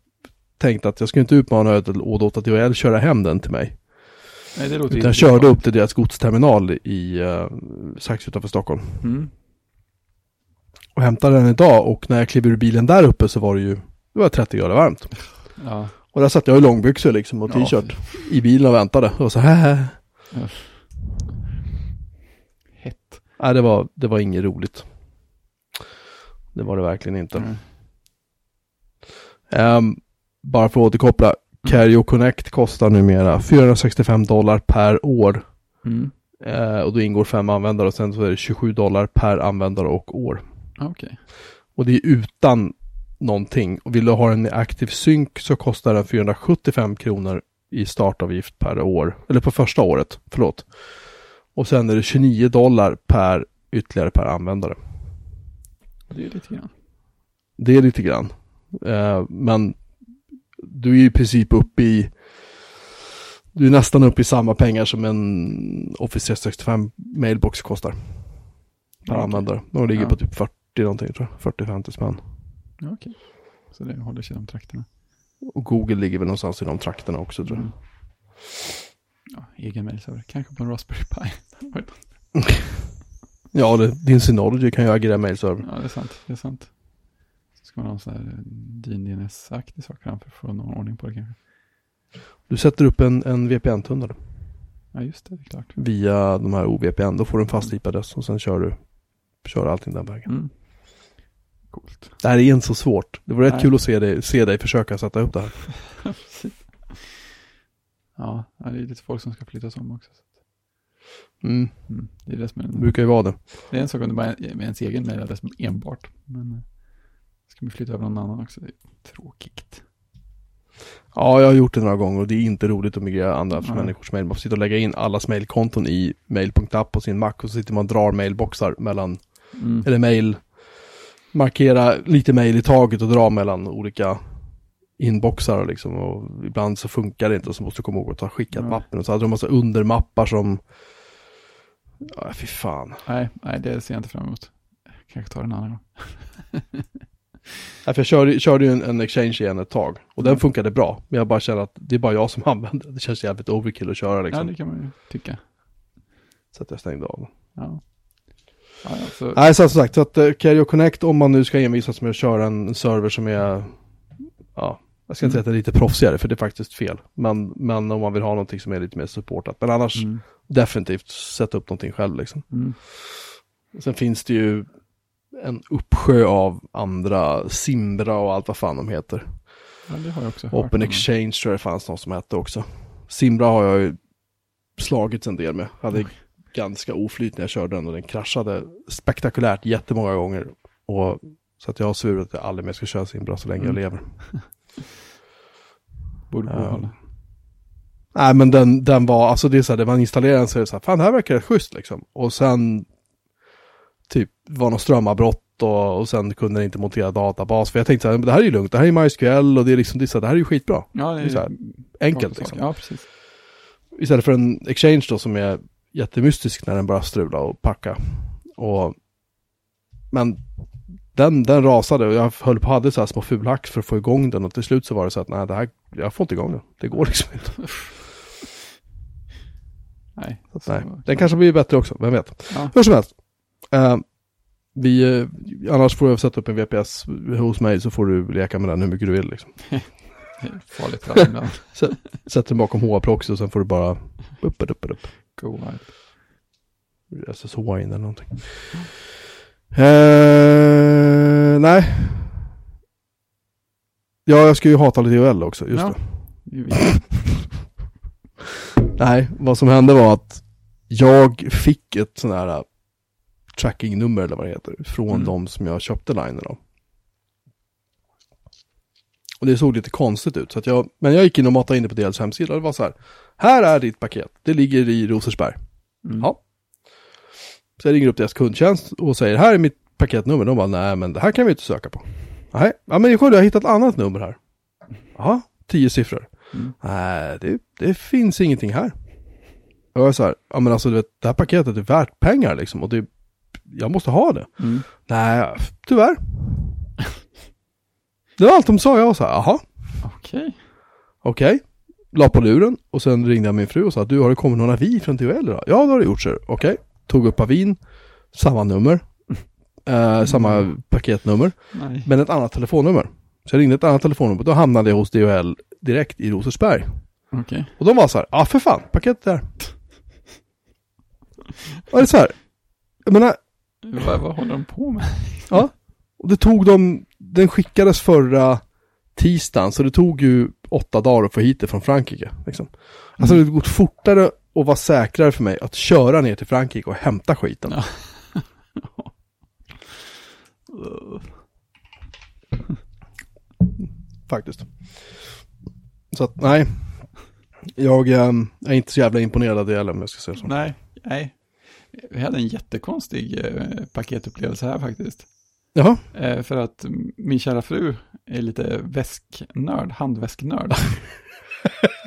tänkte att jag skulle inte utmana och låta DHL köra hem den till mig. Nej, det låter Utan jag körde upp till deras godsterminal i uh, strax utanför Stockholm. Mm. Och hämtade den idag och när jag klev ur bilen där uppe så var det ju, det var 30 grader varmt. Ja. Och där satt jag i långbyxor liksom och Ja, t-shirt i bilen och väntade. Och så här. Nej, det var, det var inget roligt. Det var det verkligen inte. Mm. Ehm, bara för att återkoppla. Carrio Connect kostar numera 465 dollar per år. Mm. Eh, och då ingår fem användare och sen så är det 27 dollar per användare och år. Okej. Och det är utan någonting. Och vill du ha den med Active Sync så kostar den 475 kronor i startavgift per år. Eller på första året, förlåt. Och sen är det 29 dollar per ytterligare per användare. Det är lite grann. Det är lite grann. Eh, men du är i princip uppe i du är nästan uppe i samma pengar som en Office 365 mailbox kostar. Per Okej. användare. De ligger Ja. på typ 40 någonting tror jag. 40-50 spänn. Ja, Okej. Så det håller sig i de trakterna. Och Google ligger väl någonstans i de trakterna också tror jag. Mm. Ja, egen mailserver. Kanske på en Raspberry Pi. Ja, det, din Synology kan ju agera mailserver. ja, det är sant. Det är sant. Så ska man ha en sån här DNS-aktig sak framför för att få någon ordning på det kanske. Du sätter upp en, en VPN-tunnel Ja, just det. Det är klart. via de här OVPN. Då får du en fast IP-adress och sen kör du kör allting den vägen. Mm. Coolt. Det här är inte så svårt. Det var rätt Nej. kul att se dig, se dig försöka sätta upp det här. Ja, det är lite folk som ska flyttas om också. Mm, Mm. Det är det som är det brukar ju vara det. Det är en sak om det bara är med ens egen mailadress enbart. Men eh, ska man flytta över någon annan också. Det är tråkigt. Ja, jag har gjort det några gånger och det är inte roligt att migrera andra Nej. människors mail. Man får sitta och lägga in allas mailkonton i mail.app på sin Mac och så sitter man och drar mailboxar mellan, Mm. eller mail, markera lite mail i taget och dra mellan olika inboxar liksom. Och ibland så funkar det inte och så måste du komma ihåg att ta skickat Nej. mappen. Och så hade de massa undermappar som, ja fy fan. Nej, nej, det ser jag inte fram emot. Kanske tar en annan gång. Ja, för jag körde, körde ju en, en exchange igen ett tag och den funkade bra. Men jag bara känner att det är bara jag som använder det. Det känns jävligt overkill att köra Ja, liksom. det kan man ju tycka. Så att jag stängde av. Ja. Ja, ja, så, Nej, så som sagt, så att uh, Carrier Connect, om man nu ska envisas med att köra en server som är, ja, jag ska inte säga att det är lite proffsigare, för det är faktiskt fel. Men, men om man vill ha någonting som är lite mer supportat. Men annars, mm, definitivt sätta upp någonting själv liksom. mm, Sen finns det ju en uppsjö av andra, Simbra och allt vad fan de heter. ja, det har jag också hört. Open om. Exchange tror jag det fanns någon som hette också. Simbra har jag ju slagits en del med. Hade Oj. ganska oflyt när jag körde den och den kraschade spektakulärt jättemånga gånger. Och, så att jag har svurit att jag aldrig mer ska köra Simbra så länge Mm. jag lever. Borde Ja. behålla. Nej men den, den var, alltså det är så här, det man installerar den så är det så här, fan det här verkar rätt schysst liksom. Och sen typ var något strömavbrott och, och sen kunde den inte montera databas. För jag tänkte så här, det här är ju lugnt, det här är MySQL och det är liksom, det, är så här, det här är ju skitbra. Ja, det Det är så här, är Enkelt liksom. Ja, precis. Istället för en exchange då som är jättemystisk när den bara strular och packa. Och, men den, den rasade och jag höll på hade så här små fulhack för att få igång den och till slut så var det så att nej det här, jag får inte igång den. Det går liksom inte. Nej. Så nej. Den kanske blir bättre också, vem vet. Ja. Hur som helst. Eh, vi, eh, annars får jag sätta upp en VPS hos mig så får du leka med den hur mycket du vill liksom. Farligt ibland. Sätt den bakom HA-proxy och sen får du bara upp, upp, upp, upp. Go. SSH in eller någonting. Eh, nej. Ja, jag ska ju hata lite IOL också, just Ja. det. Nej, vad som hände var att jag fick ett sån här äh, trackingnummer eller vad det heter, från Mm. de som jag köpte linen av. Och det såg lite konstigt ut, så att jag, men jag gick in och matade in det på deras hemsida och det var så här, här är ditt paket, det ligger i Rosersberg. Mm. Ja. Så jag ringer upp deras kundtjänst och säger, här är mitt paketnummer. De bara, nej men det här kan vi inte söka på. Nej, ja men jag har hittat ett annat nummer här. Ja, tio siffror. Mm. Nej, det, det finns ingenting här. Och jag är så här, ja men alltså du vet, det här paketet är värt pengar liksom och det, jag måste ha det. Mm. Nej, tyvärr. Det var allt de sa, jag var så här, jaha, Okej. okej. La på luren och sen ringde jag min fru och sa, du har det kommit någon avi från THL idag? Ja, det har det gjort, så okej. Tog upp avin, samma nummer, eh, samma paketnummer, Nej. men ett annat telefonnummer. Så jag ringde ett annat telefonnummer, då hamnade jag hos DHL direkt i Rosersberg. Okej. Och de var så här, ja för fan, paketet där. Och det är så här, jag menar, Vad, vad håller de på med? ja. Och det tog dem, den skickades förra tisdagen, så det tog ju åtta dagar att få hit det från Frankrike. Liksom. Alltså det hade gått fortare och var säkrare för mig att köra ner till Frankrike och hämta skiten. Ja. Faktiskt. Så att, nej. Jag ehm, är inte så jävla imponerad av det heller om jag ska säga så. Nej, nej. Vi hade en jättekonstig eh, paketupplevelse här faktiskt. Jaha, Eh, för att min kära fru är lite väsknörd, handväsknörd.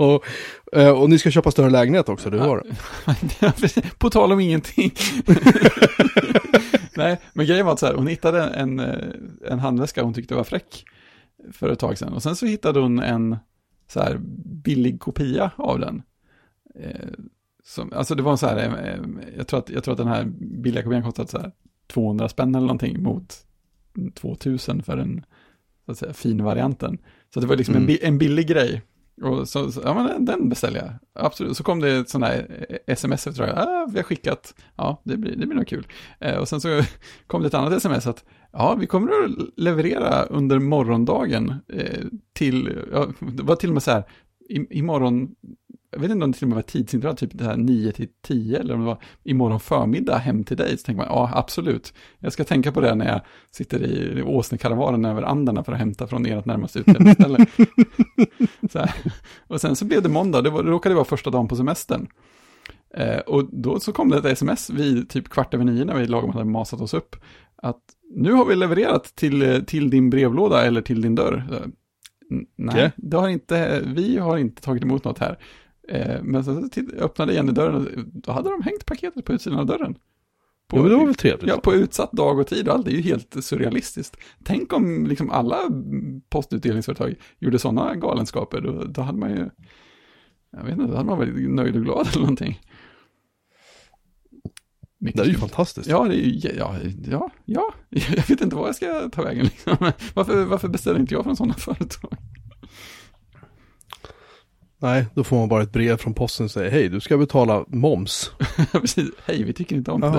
och, eh, och ni ska köpa större lägenhet också, du har det. På tal om ingenting. Nej, men grejen var att så här, hon hittade en, eh, en handväska hon tyckte var fräck för ett tag sedan. Och sen så hittade hon en så här billig kopia av den. Eh, som, alltså det var så här, eh, jag, tror att, jag tror att den här billiga kopian kostade så här 200 spänn eller någonting mot 2000 för den så att säga, fin varianten. Så det var liksom Mm. en, en billig grej. Och så, så, ja men den beställer jag. Absolut. Så kom det ett sånt här eh, sms efter det. Ah, vi har skickat. Ja, det blir, det blir nog kul. Eh, och sen så kom det ett annat sms att ja, vi kommer att leverera under morgondagen eh, till, ja, det var till och med så här, i, imorgon, jag vet inte om det till och med var tidsintervall, typ det här 9 till 10 eller om det var imorgon förmiddag hem till dig. Så tänker man, ja absolut, jag ska tänka på det när jag sitter i Åsnekaravanen över Anderna för att hämta från ert närmaste utställningsställe. Och sen så blev det måndag, det, var, det råkade vara första dagen på semestern. Eh, och då så kom det ett sms vid typ kvart över nio när vi lagom hade masat oss upp. Att nu har vi levererat till, eh, till din brevlåda eller till din dörr. N- Nej, Okej. det har inte, vi har inte tagit emot något här. Eh, men sen så öppnade Jenny dörren och då hade de hängt paketet på utsidan av dörren. På, Jo, men det var väl trevligt. Ja, på utsatt dag och tid och allt. Det är ju helt surrealistiskt. Tänk om liksom alla postutdelningsföretag gjorde sådana galenskaper. Då, då hade man ju, jag vet inte, då hade man varit nöjd och glad eller någonting. Mycket Det är ju fantastiskt. Ja, det är ju, ja, ja, ja, jag vet inte vad jag ska ta vägen liksom. Varför, varför beställer inte jag från sådana företag? Nej, då får man bara ett brev från posten och säger hej, du ska betala moms. Precis, hej, vi tycker inte om dig.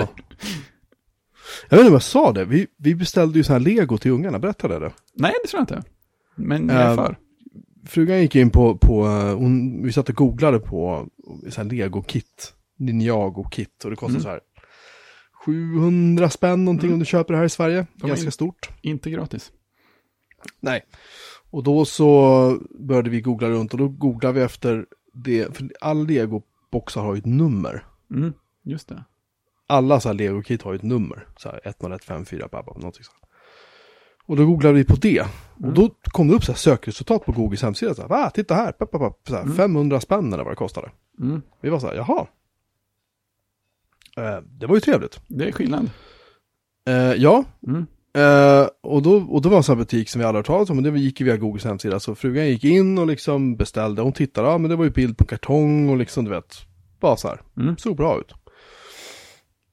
Jag vet inte om jag sa det, vi, vi beställde ju så här lego till ungarna, berättade jag det? Nej, det tror jag inte. Men jag är Ehm, för. Frugan gick in på, på eh, hon, vi satt och googlade på så här lego-kit, Ninjago-kit och det kostar Mm. så här 700 spänn någonting Mm. om du köper det här i Sverige, De ganska in- stort. Inte gratis. Nej. Och då så började vi googla runt och då googlade vi efter det, för alla legoboxar har ju ett nummer. Mm, just det. Alla så här lego-kit har ju ett nummer. Så här 10154, babba, någonting så. Och då googlade vi på det. Och Mm. då kom det upp så här sökresultat på Googles hemsida. Så här, Va, titta här, papp, papp, papp, så här, Mm. 500 spänn eller vad det kostade. Mm, Vi var så här, jaha. Eh, det var ju trevligt. det är skillnad. Eh, ja, Mm. Eh, och, då, och då var det en sån här butik som vi aldrig hört talas om, och det gick ju via Googles hemsida. Så frugan gick in och liksom beställde, hon tittade, ja men det var ju bild på kartong och liksom du vet, bara så här, Mm. såg bra ut.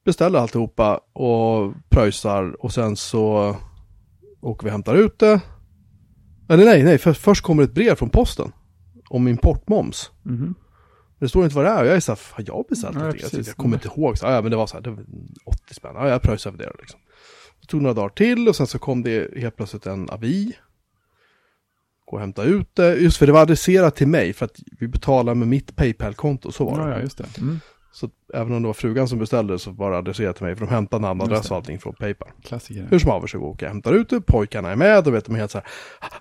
Beställer alltihopa och pröjsar och sen så åker vi och hämtar ut det. Eller nej, nej, för, först kommer ett brev från posten om importmoms. Mhm. Det står inte vad det är och jag är så här, har jag beställt Ja, jag kommer inte ihåg, så, ja men det var så här, det var 80 spänn, ja jag pröjsade för det liksom. Tog några dagar till och sen så kom det helt plötsligt en avi. Gå och hämta ut det, just för det var adresserat till mig för att vi betalar med mitt Paypal-konto, så var det. Ja, just det. Mm. Så även om det var frugan som beställde så var det adresserat till mig för de hämtade namn, adress och allting från Paypal. Klassiker. Hur som haver så jag och hämtar ut det, pojkarna är med och vet de är helt så här,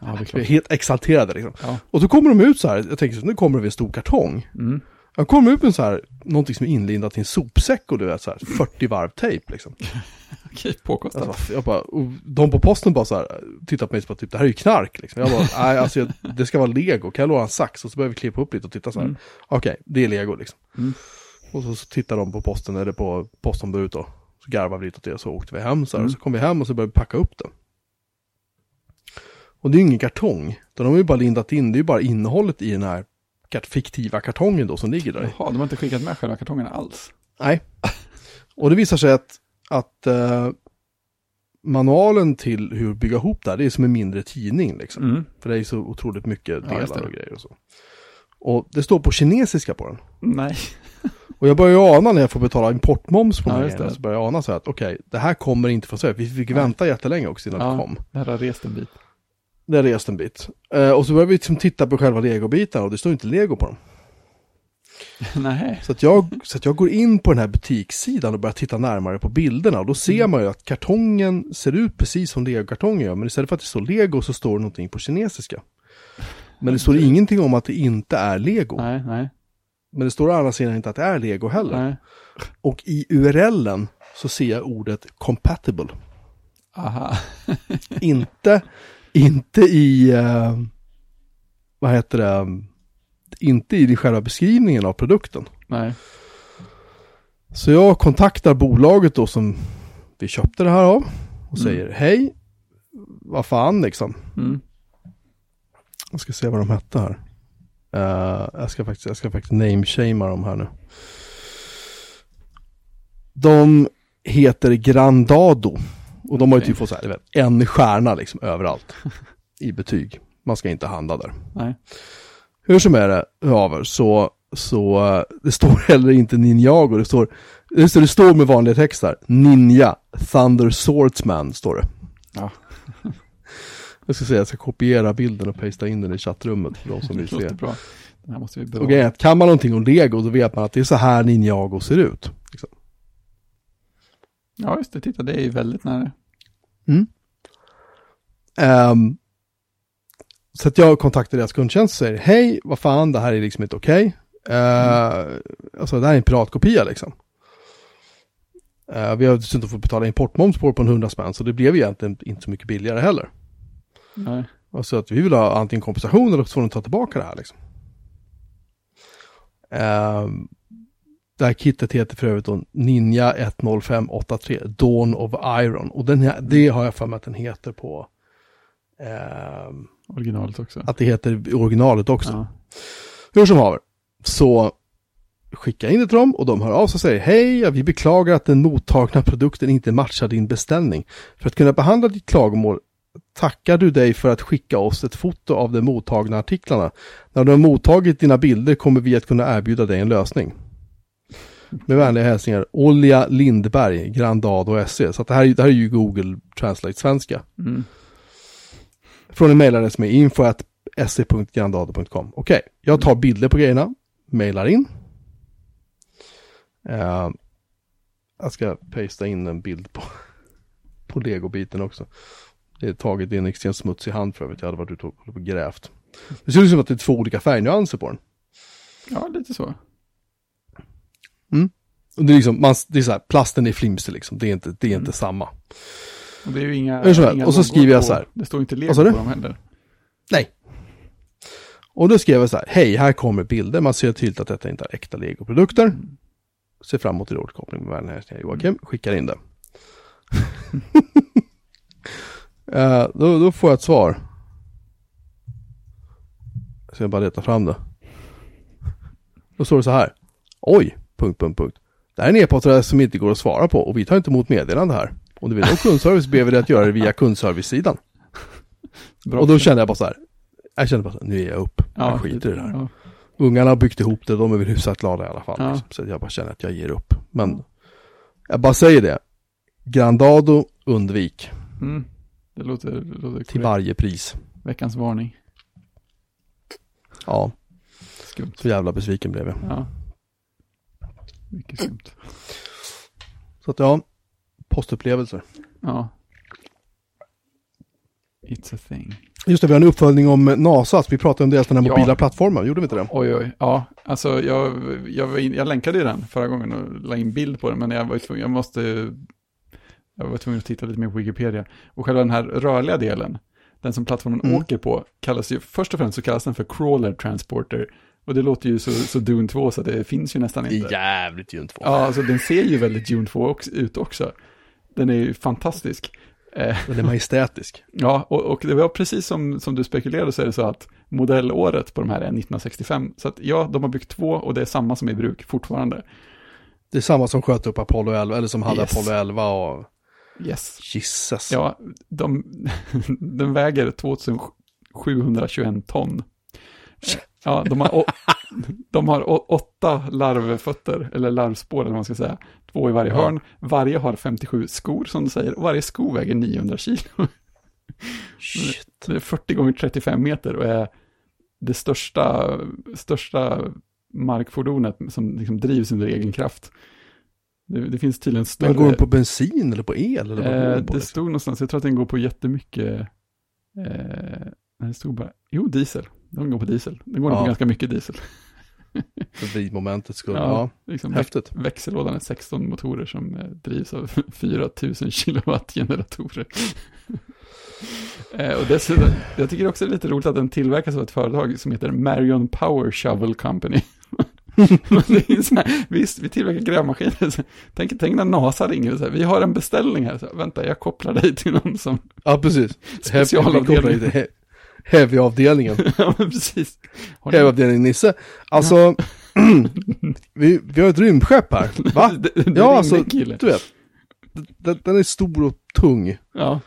Ja, det är helt exalterade liksom. Ja. Och så kommer de ut så här, jag tänker så nu kommer det en stor kartong. Mm. Jag kommer ut med så här, någonting som är inlindat i en sopsäck och du vet så här, 40 varv tejp liksom. Okej, påkostat. Alltså, jag bara, och de på posten bara så här, tittar på mig och bara typ, det här är ju knark liksom. Jag bara, nej alltså jag, det ska vara lego, kan jag låna en sax? Och så börjar vi klippa upp lite och titta så här, Mm. okej, det är lego liksom. Mm. Och så, så tittar de på posten, eller på postombudet då. Så garvade vi lite åt det, så åkte vi hem så här, Mm. och så kom vi hem och så började vi packa upp det. Och det är ju ingen kartong, utan de har ju bara lindat in, det är ju bara innehållet i den här fiktiva kartongen då som ligger där. Jaha, de har inte skickat med själva kartongerna alls. Nej. Och det visar sig att, att eh, manualen till hur bygga ihop det här, det är som en mindre tidning liksom. Mm. För det är så otroligt mycket Ja, delar det. och grejer och så. Och det står på kinesiska på den. Nej. Och jag börjar ju ana när jag får betala importmoms på Ja, de här så börjar jag ana så här att okej, det här kommer inte från Sverige. Vi fick Nej. vänta jättelänge också innan Ja. det kom. Det här har rest en bit. Det rest en bit. Eh, och så börjar vi liksom titta på själva legobitarna och det står inte lego på dem. Nej. Så att, jag, så att jag går in på den här butikssidan och börjar titta närmare på bilderna. Och då ser Mm. man ju att kartongen ser ut precis som legokartongen gör. Men istället för att det står lego så står det någonting på kinesiska. Men det står ingenting om att det inte är lego. Nej, nej, Men det står å andra sidan inte att det är lego heller. nej. Och i URLen så ser jag ordet compatible. Aha. inte, inte i, uh, vad heter det, inte i själva beskrivningen av produkten. Nej. Så jag kontaktar bolaget då som vi köpte det här av och Mm. säger hej, vad fan liksom. Mm. Jag ska se vad de hette här. Eh, jag ska faktiskt, jag ska faktiskt nameshamea dem här nu. De heter Grandado. Och de har ju typ fått så här, vet, en stjärna liksom överallt i betyg. Man ska inte handla där. Nej. Hur som är det, över, så, så det står heller inte Ninjago, det står, det står, det står med vanliga texter. Ninja, Thunder Swordsman står det. Ja. Jag ska säga, jag ska kopiera bilden och pasta in den i chattrummet för de som vill Det se. bra. Den här måste vi Och grejen kan man någonting om Lego då vet man att det är så här Ninjago ser ut. Liksom. Ja, just det. Titta, det är ju väldigt nära. Ehm, så att jag kontaktar deras kundtjänst och säger hej, vad fan, det här är liksom inte okej. Eh, Alltså det här är en piratkopia liksom. Eh, vi har dessutom fått betala importmoms på på en hundra spänn, så det blev egentligen inte så mycket billigare heller. Nej. Och så att vi vill ha antingen kompensation eller så får de ta tillbaka det här liksom. Ehm, det här kittet heter för övrigt då Ninja 10583 Dawn of Iron. Och den här, det har jag för mig att den heter på ehm, Originalet också. att det heter originalet också. Ja. Hur som haver, så skicka in det till dem och de hör av sig och säger hej, vi beklagar att den mottagna produkten inte matchar din beställning. För att kunna behandla ditt klagomål tackar du dig för att skicka oss ett foto av de mottagna artiklarna. När du har mottagit dina bilder kommer vi att kunna erbjuda dig en lösning. Med vänliga hälsningar, Olja Lindberg, Grandado SE. Så det, här, är- det här är ju Google Translate svenska. Mm. Från en mejladress med info se.grandado.com. Okej, jag tar bilder på grejerna, mejlar in. Eh, jag ska pasta in en bild på, på legobiten också. Det är taget i en extremt smutsig hand för övrigt. Jag hade varit ute och grävt. Det ser ut som att det är två olika färgnyanser på den. ja, lite så. Och det är liksom, man, det är så här, plasten är flimsig liksom. Det är inte, det är inte samma. Och det är ju inga... Som helst, inga och så skriver jag på- så här. Det står inte lego på dem heller. Nej. Och då skrev jag så här, hej, här kommer bilder. Man ser tydligt att detta inte är äkta legoprodukter. Ser fram emot er återkoppling med hälsningar Joakim. Skickar in det. Eh, då, då får jag ett svar. Så jag bara leta fram det. Då står det så här. Oj, punkt, punkt, punkt. Det här är en e-postadress som inte går att svara på och vi tar inte emot meddelande här. Om du vill ha kundservice ber vi dig att göra det via kundservice-sidan. Och då kände jag bara så här. Jag kände bara så här, nu är jag upp. Ja, jag skiter i det här. Ja. Ungarna har byggt ihop det, de är väl hyfsat glada i alla fall. Ja. Liksom. Så jag bara känner att jag ger upp. Men jag bara säger det. Grandado, undvik. Mm. Det låter, det låter Till korrekt. varje pris. Veckans varning. Ja, Skumt. så jävla besviken blev jag. Ja. Mycket skumt. Så att ja, postupplevelser. Ja. It's a thing. Just det, vi har en uppföljning om NASAs. Vi pratade om deras den här Ja. mobila plattformen, gjorde vi inte det? Oj, oj. Ja, alltså jag, jag, in, jag länkade ju den förra gången och la in bild på den, men jag var ju tvungen, jag måste, jag var tvungen att titta lite mer på Wikipedia. Och själva den här rörliga delen, den som plattformen Mm. åker på, kallas ju, först och främst så kallas den för crawler transporter. Och det låter ju så, så Dune 2 så det finns ju nästan inte. jävligt Dune 2. Ja, alltså den ser ju väldigt Dune 2 också, ut också. Den är ju fantastisk. Eh, Den är majestätisk. Ja, och, och det var precis som, som du spekulerade så är det så att modellåret på de här är 1965. Så att ja, de har byggt två och det är samma som är i bruk fortfarande. Det är samma som sköt upp Apollo 11, eller som hade Yes. Apollo 11 och Yes. Jesus. Ja, de, den väger 2721 ton. Ja, de har, de har åtta larvfötter, eller larvspår eller vad man ska säga. Två i varje hörn. Varje har 57 skor som du säger, och varje sko väger 900 kilo. Shit. Det är 40 gånger 35 meter och är det största, största markfordonet som liksom drivs under egen kraft. Det, det finns tydligen större... Men går den på bensin eller på el? Eller eh, den på, det liksom? stod någonstans, jag tror att den går på jättemycket... Eh, det stod bara... Jo, diesel. Den går på diesel. Den går Ja. på ganska mycket diesel. För vridmomentets skull. Ja, Ja, liksom häftigt. växellådan är 16 motorer som eh, drivs av 4000 kilowatt generatorer. eh, och dessutom, jag tycker också det är lite roligt att den tillverkas av ett företag som heter Marion Power Shovel Company. det är så här, visst, vi tillverkar grävmaskiner. Tänk, tänk när NASA ringer och säger, vi har en beställning här. Så, vänta, jag kopplar dig till någon som, Ja, precis. Specialavdelningen. Heavy- Heavy-avdelningen. ja precis. Ni- Heavy-avdelningen Nisse. Alltså, vi, vi har ett rymdskepp här. Va? Det- det ringde Ja, alltså, kille. du vet. Den, den är stor och tung. Ja,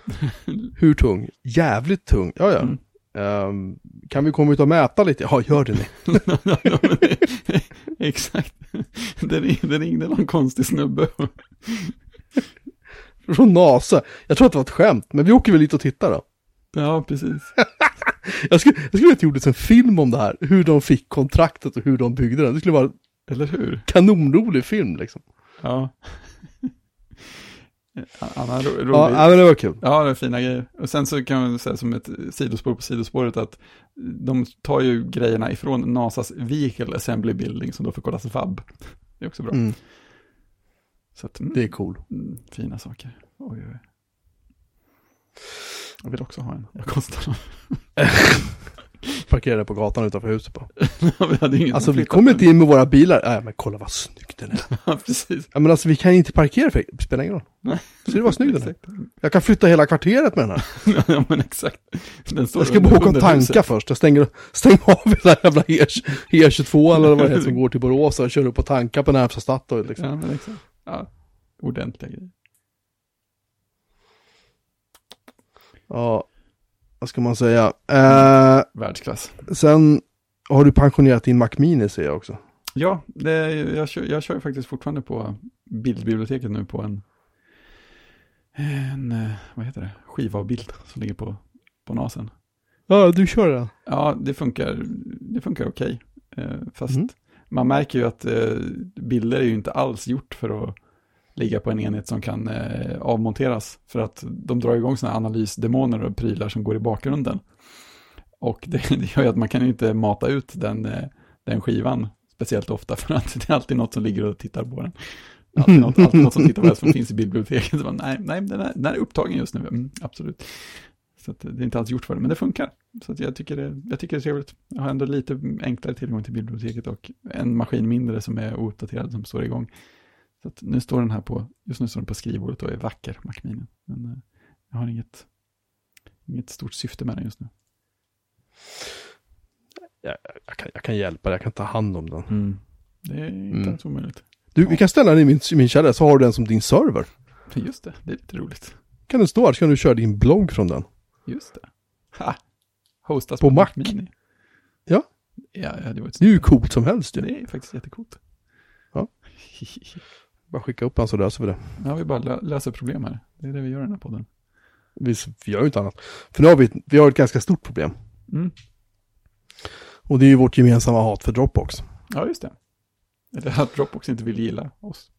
Hur tung? Jävligt tung. Ja, ja. Mm. Ehm, kan vi komma ut och mäta lite? Ja, gör det ni. Det- Exakt. Det det ringde någon konstig snubbe. Från NASA. Jag tror att det var ett skämt, men vi åker väl dit och tittar då. Ja, precis. Jag skulle, jag skulle vilja att det gjordes en film om det här. Hur de fick kontraktet och hur de byggde den. Det skulle vara en Eller hur? kanonrolig film liksom. Ja. Annan ro, rolig. Ja, Ja, ja, men det var kul. det är fina grejer. Och sen så kan man säga som ett sidospår på sidospåret att de tar ju grejerna ifrån NASAs Vehicle Assembly Building som då förkortas VAB. Det är också bra. Mm, Så att, mm, det är cool. mm, fina saker. Oj, oj. Jag vill också ha en. Vad kostar de? Parkerade på gatan utanför huset på. vi hade ingen Alltså vi kommer inte in med våra bilar. Nej men kolla vad snygg den är. Ja, precis. Ja men alltså vi kan inte parkera för det spelar ingen roll. Nej. Ser du vad snygg den är? Jag kan flytta hela kvarteret med den här. ja, men exakt. Den står Jag ska bara åka och tanka huset. först. Jag stänger, stänger av hela jävla E- E22 eller vad det heter som går till Borås och kör upp och tankar på närmsta Statoil liksom. Ja, men exakt. Ja, ordentliga grejer. Ja, vad ska man säga? Eh, Världsklass. sen har du pensionerat din Mac Mini ser jag också. Ja, det, jag, kör, jag kör faktiskt fortfarande på bildbiblioteket nu på en, en eh, vad heter det, skiva av bild som ligger på, på nasen. Ja, du kör den. Ja, det funkar, det funkar okej. Eh, fast Mm. man märker ju att eh, bilder är ju inte alls gjort för att ligga på en enhet som kan eh, avmonteras. För att de drar igång sådana analysdemoner och prylar som går i bakgrunden. Och det, det gör ju att man kan ju inte mata ut den, eh, den skivan speciellt ofta för att det är alltid något som ligger och tittar på den. Alltid något, alltid något som tittar på det som finns i biblioteket. Så man, nej, nej den, är, den är upptagen just nu. Mm, absolut. Så att det är inte alls gjort för det, men det funkar. Så att jag, tycker det, jag tycker det är trevligt. Jag har ändå lite enklare tillgång till biblioteket och en maskin mindre som är ouppdaterad som står igång. Så nu står den här på, just nu står den på skrivbordet och är vacker, Mac Mini. Men eh, jag har inget, inget stort syfte med den just nu. Jag, jag, kan, jag kan hjälpa dig, jag kan ta hand om den. Det är inte Mm. alls omöjligt. Du, vi kan ställa den i min, min källare så har du den som din server. Just det, det är lite roligt. Kan den stå här så kan du köra din blogg från den. Just det. Ha! Hostas På Mac? Mini. Ja. Ja, ja, det var Det är ju coolt som helst ju. Det är faktiskt jättecoolt. Ja. Bara skicka upp den så löser vi det. Ja, vi bara lö- löser problem här. Det är det vi gör i den här podden. Vi, vi gör ju inte annat. För nu har vi, vi har ett ganska stort problem. Mm. Och det är ju vårt gemensamma hat för Dropbox. Ja, just det. Eller att Dropbox inte vill gilla oss.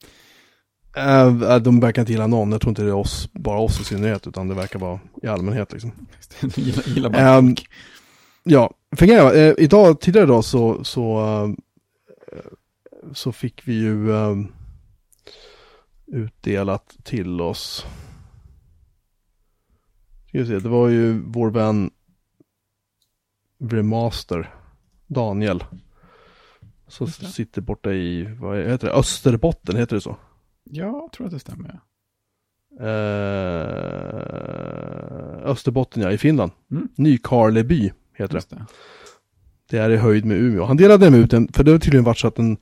Äh, de verkar inte gilla någon. Jag tror inte det är oss, bara oss i synnerhet, utan det verkar vara i allmänhet liksom. De gillar, gillar bara folk. Ja, grejen är, eh, idag, tidigare idag så, så, eh, så fick vi ju eh, utdelat till oss. Ska vi se, det var ju vår vän Remaster, Daniel. Som sitter borta i, vad heter det, Österbotten, heter det så? Ja, jag tror att det stämmer. Eh, Österbotten ja, i Finland. Mm. Nykarleby heter det. Det. Det är i höjd med Umeå. Han delade med ut en, för det har tydligen varit så att en,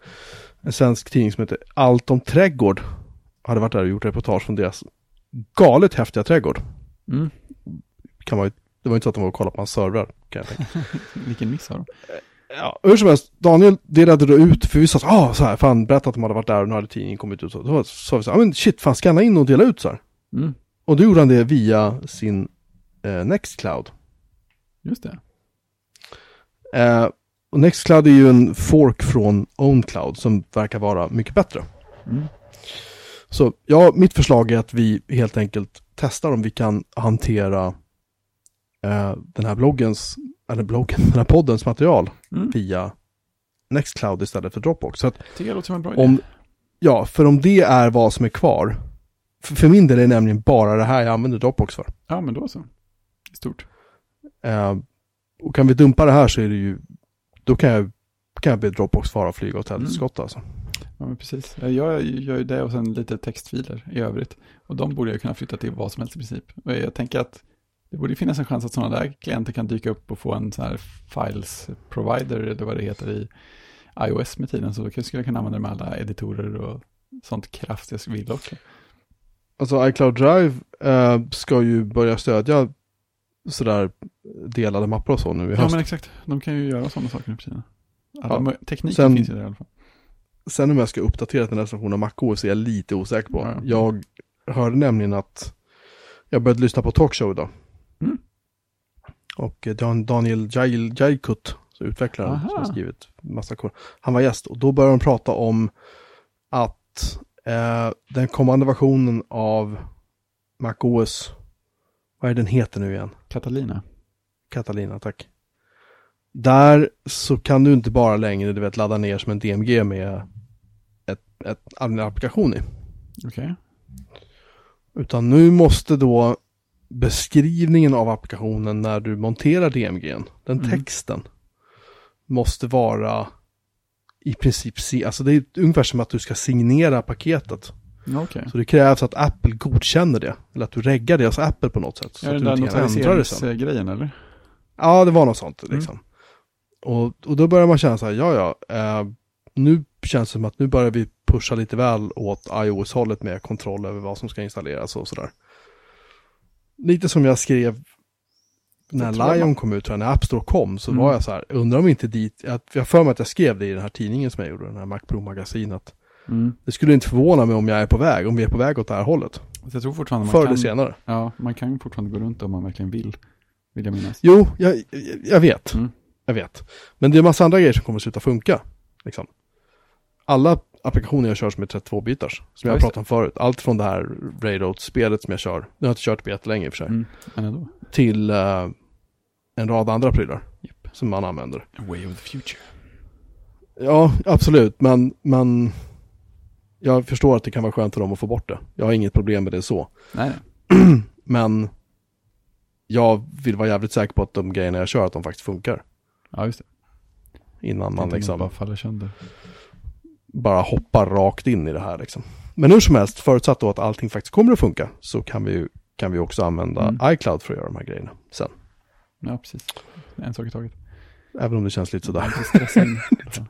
en svensk tidning som heter Allt om trädgård hade varit där och gjort reportage från deras galet häftiga trädgård. Mm. Kan man, det var inte så att de var och kollade på hans servrar, kan jag tänka. Vilken miss har de? Ja, hur som helst, Daniel delade då ut, för vi sa så, ah, så här, fan, berätta att de hade varit där och nu hade tidningen kommit ut. Så, då sa vi så, ja men shit, fan, scanna in och dela ut så här. Mm. Och då gjorde han det via sin eh, Nextcloud. Just det. Eh, och Nextcloud är ju en fork från OwnCloud som verkar vara mycket bättre. Mm. Så ja, mitt förslag är att vi helt enkelt testar om vi kan hantera eh, den här bloggens, eller bloggen, den här poddens material Mm. via Nextcloud istället för Dropbox. Så att jag låter som en bra idé. om, ja, för om det är vad som är kvar, för, för min del är det nämligen bara det här jag använder Dropbox för. Ja, men då så. I stort. Eh, och kan vi dumpa det här så är det ju, då kan jag, kan jag be Dropbox fara och flyga åt helskott alltså. Ja, men precis. Jag gör ju det och sen lite textfiler i övrigt. Och de borde jag kunna flytta till vad som helst i princip. Och jag tänker att det borde finnas en chans att sådana där klienter kan dyka upp och få en sån här files provider eller vad det heter i iOS med tiden. Så då skulle jag kunna använda det med alla editorer och sånt kraft jag vill också. Alltså iCloud Drive eh, ska ju börja stödja sådär delade mappar och så nu i Ja, höst. men exakt. De kan ju göra sådana saker nu på tiden. Alla Ja. Tekniken Sen- finns ju där i alla fall. Sen om jag ska uppdatera till nästa version av MacOS är jag lite osäker på. Ja. Jag hörde nämligen att jag började lyssna på talkshow idag. Mm. Och eh, Dan, Daniel Jail- Jailkut, utvecklaren Aha. som har skrivit massa kod. Han var gäst och då började de prata om att eh, den kommande versionen av MacOS, vad är den heter nu igen? Catalina. Catalina, tack. Där så kan du inte bara längre, du vet, ladda ner som en DMG med ett, ett, en applikation i. Okej. Utan nu måste då beskrivningen av applikationen när du monterar DMGn, den Mm. texten, måste vara i princip, alltså det är ungefär som att du ska signera paketet. Okej. Så det krävs att Apple godkänner det, eller att du reggar det hos Apple på något sätt. Så Är att det du den där notariseringsgrejen eller? Ja, det var något sånt Mm. Och, och då börjar man känna så här, ja ja, eh, nu känns det som att nu börjar vi pusha lite väl åt iOS-hållet med kontroll över vad som ska installeras och sådär. Lite som jag skrev när Lion man- kom ut, tror jag, när App Store kom, så Mm. var jag så här, undrar om inte dit, jag jag för mig att jag skrev det i den här tidningen som jag gjorde, den här Mac Pro-magasinet. Mm. Det skulle inte förvåna mig om jag är på väg, om vi är på väg åt det här hållet. Jag tror fortfarande man Förr kan... eller senare. Ja, man kan fortfarande gå runt om man verkligen vill. Vill jag minnas. Jo, jag, jag- jag vet. Mm. Jag vet. Men det är en massa andra grejer som kommer att sluta funka. Liksom. Alla applikationer jag kör som är 32-bitars, som Ja, jag har pratat om förut, allt från det här Railroad-spelet som jag kör, nu har jag inte kört på jättelänge i och för sig, Mm. Till eh, en rad andra prylar Japp. som man använder. A way of the future. Ja, absolut, men, men jag förstår att det kan vara skönt för dem att få bort det. Jag har inget problem med det så. Nej. Men jag vill vara jävligt säker på att de grejerna jag kör, att de faktiskt funkar. Ja, just det. Innan man liksom bara faller sönder. bara hoppar rakt in i det här liksom. Men hur som helst, förutsatt då att allting faktiskt kommer att funka, så kan vi, ju- kan vi också använda Mm. iCloud för att göra de här grejerna sen. Ja, precis. En sak i taget. Även om det känns lite sådär.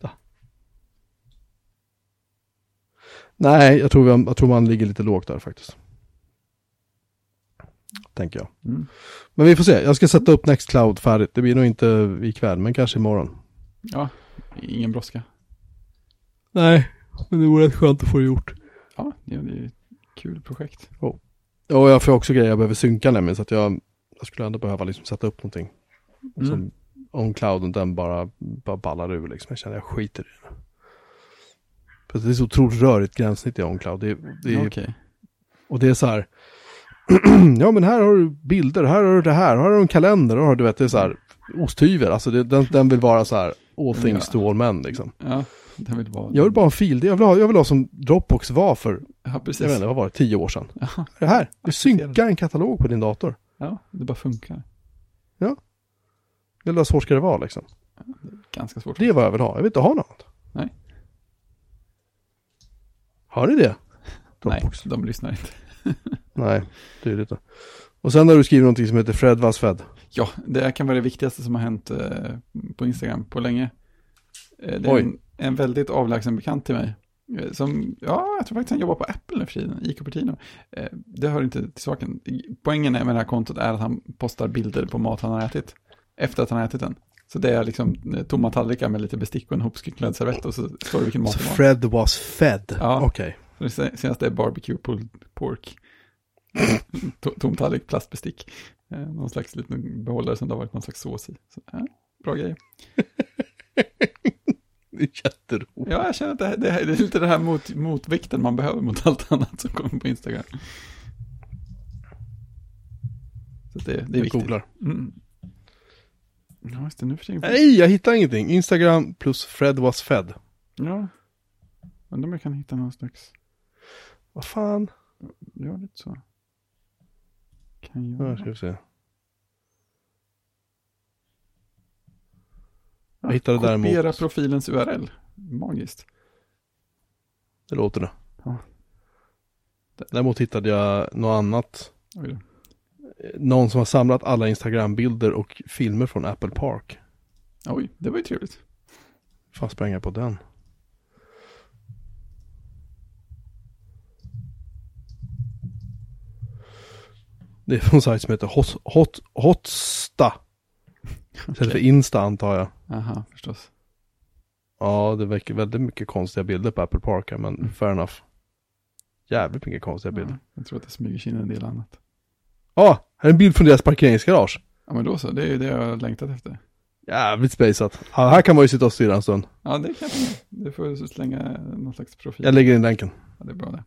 Ja. Nej, jag tror, vi, jag tror man ligger lite lågt där faktiskt. Tänker jag. Mm. Men vi får se, jag ska sätta upp Nextcloud färdigt. Det blir nog inte ikväll, men kanske imorgon. ja, ingen brådska. Nej, men det vore rätt skönt att få det gjort. Ja, det är ett kul projekt. Och jag får också grejer jag behöver synka nämligen, så att jag, jag skulle ändå behöva liksom sätta upp någonting. Mm. Som om clouden den bara, bara ballar ur liksom. Jag känner jag skiter i det. För det är så otroligt rörigt gränssnitt i OnCloud. Det, det är, Okej. Och det är så här. ja men här har du bilder, här har du det här, här har du en kalender, har du vet, det är så här osthyvel. Alltså det, den, den vill vara så här all things Ja. to all men liksom. Ja, det vill vara. Jag vill bara ha en fil, jag vill ha, jag vill ha som Dropbox var för, Ja, precis. jag vet inte, vad var det, tio år sedan. Ja, Det här, du synkar en katalog på din dator. ja, det bara funkar. Är vad svårt ska det vara liksom. Ganska svårt. Det är vad jag vill ha, jag vill inte ha något. Nej. Har ni det? Nej, Dropbox? de lyssnar inte. Nej, tydligt inte. Och sen har du skrivit någonting som heter Fred was fed. Ja, det kan vara det viktigaste som har hänt eh, på Instagram på länge. Eh, det är en, en väldigt avlägsen bekant till mig. eh, Som, ja, jag tror faktiskt han jobbar på Apple nu för tiden, i Cupertino. Eh, det hör inte till saken. Poängen med det här kontot är att han postar bilder på mat han har ätit. Efter att han har ätit den. Så det är liksom eh, tomma tallrikar med lite bestick och en hopskycklad servett och så står det vilken mat Så det var. Fred was fed. Ja. Okej. Så det se- senaste är barbecue pulled pork. To- Tom tallrik, plastbestick. Eh, någon slags liten behållare som det har varit någon slags sås i. Så, ja, bra grejer. Det är jätteroligt. Ja, jag känner att det, här- det, här- det är lite det här mot, motvikten man behöver mot allt annat som kommer på Instagram. Så det, det är Jag viktigt. googlar. Mm. Ja, just det, nu för tiden. Nej, jag hittar ingenting. Instagram plus Fred was fed. Ja. Undrar om jag kan hitta någon slags, Vad fan? gör lite så. Kan Ja, jag? ska vi se. Jag hittade däremot- Kopiera profilens URL. Magiskt. Det låter det. Ja. Däremot hittade jag något annat. Oj. Någon som har samlat alla Instagram-bilder och filmer från Apple Park. Oj, det var ju trevligt. Fan spränga på den. Det är från en sajt som heter Hot, Hot, Hotsta. Istället för Insta antar jag. Aha, förstås. Ja, det väcker väldigt mycket konstiga bilder på Apple Park här, men fair enough. Jävligt mycket konstiga bilder. Ja, jag tror att det smyger sig in en del annat. Ja, ah, här är en bild från deras parkeringsgarage. Ja, men då så. Det är ju det jag har längtat efter. Jävligt spejsat. Ja, här kan man ju sitta och styra en stund. Ja, det kan jag. Du får slänga någon slags profil. Jag lägger in länken. Ja, det är bra det.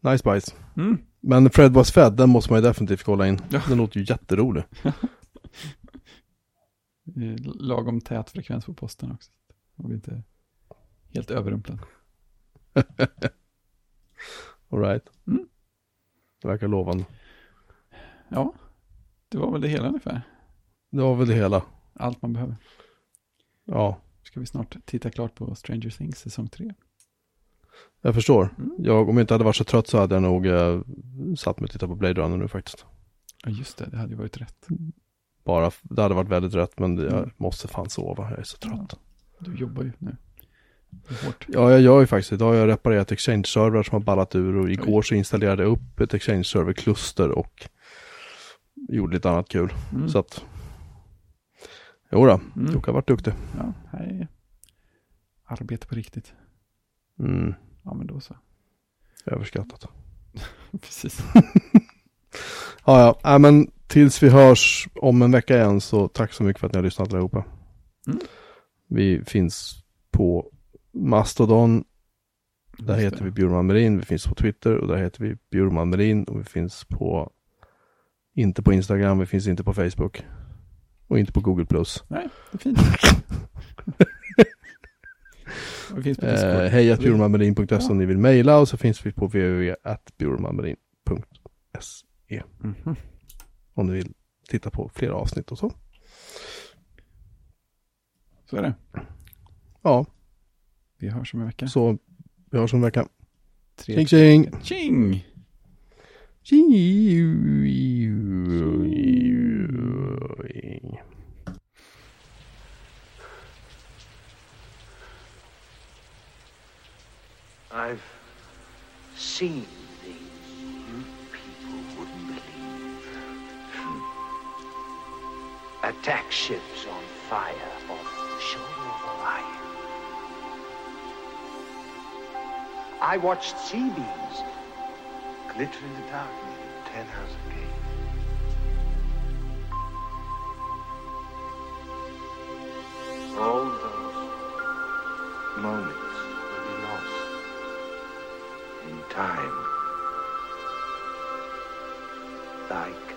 Nice bites. Mm. Men Fred was fed, den måste man ju definitivt kolla in. Ja. Den låter ju jätterolig. Lagom tät frekvens på posten också. Man blir inte helt överrumplad. Alright. Mm. Det verkar lovande. Ja, det var väl det hela ungefär. Det var väl det hela. Allt man behöver. Ja, Ska vi snart titta klart på Stranger Things säsong 3. Jag förstår. Mm. Jag, om jag inte hade varit så trött så hade jag nog eh, satt mig och tittat på Blade Runner nu faktiskt. Ja, just det. Det hade ju varit rätt. Bara, det hade varit väldigt rätt, men jag Mm. måste fan sova. Jag är så trött. Du jobbar ju nu. Hårt. Ja, jag gör ju faktiskt. Idag har jag reparerat Exchange-servrar som har ballat ur och igår så installerade jag upp ett Exchange-server-kluster och gjorde lite annat kul. Mm. Så att, jo då, Mm. Jocke har varit duktig. Ja, hej. Arbete på riktigt. Mm, Ja, men då så. överskattat. Precis. Ja, ja, Nej, men tills vi hörs om en vecka igen så tack så mycket för att ni har lyssnat allihopa. Mm. Vi finns på Mastodon, där Just heter det. vi Bjurman Merin. Vi finns på Twitter och där heter vi Bjurman Merin och vi finns på, inte på Instagram, vi finns inte på Facebook. Och inte på Google+. Plus. Nej, det är fint. Vi finns på Discord. Eh, hej att bjurmanmerin.se Ja. om ni vill mejla och så finns vi på www.bjurmanmerin.se Mhm. om ni vill titta på flera avsnitt och så. Så är det. Ja, Vi hörs om en vecka. så vi hörs om en vecka. Tjing tjing! Tjing! Tjing! I've seen things you people wouldn't believe. Attack ships on fire off the shore of Orion. I watched sea beams glitter in the dark near Ten House. All those moments time. Like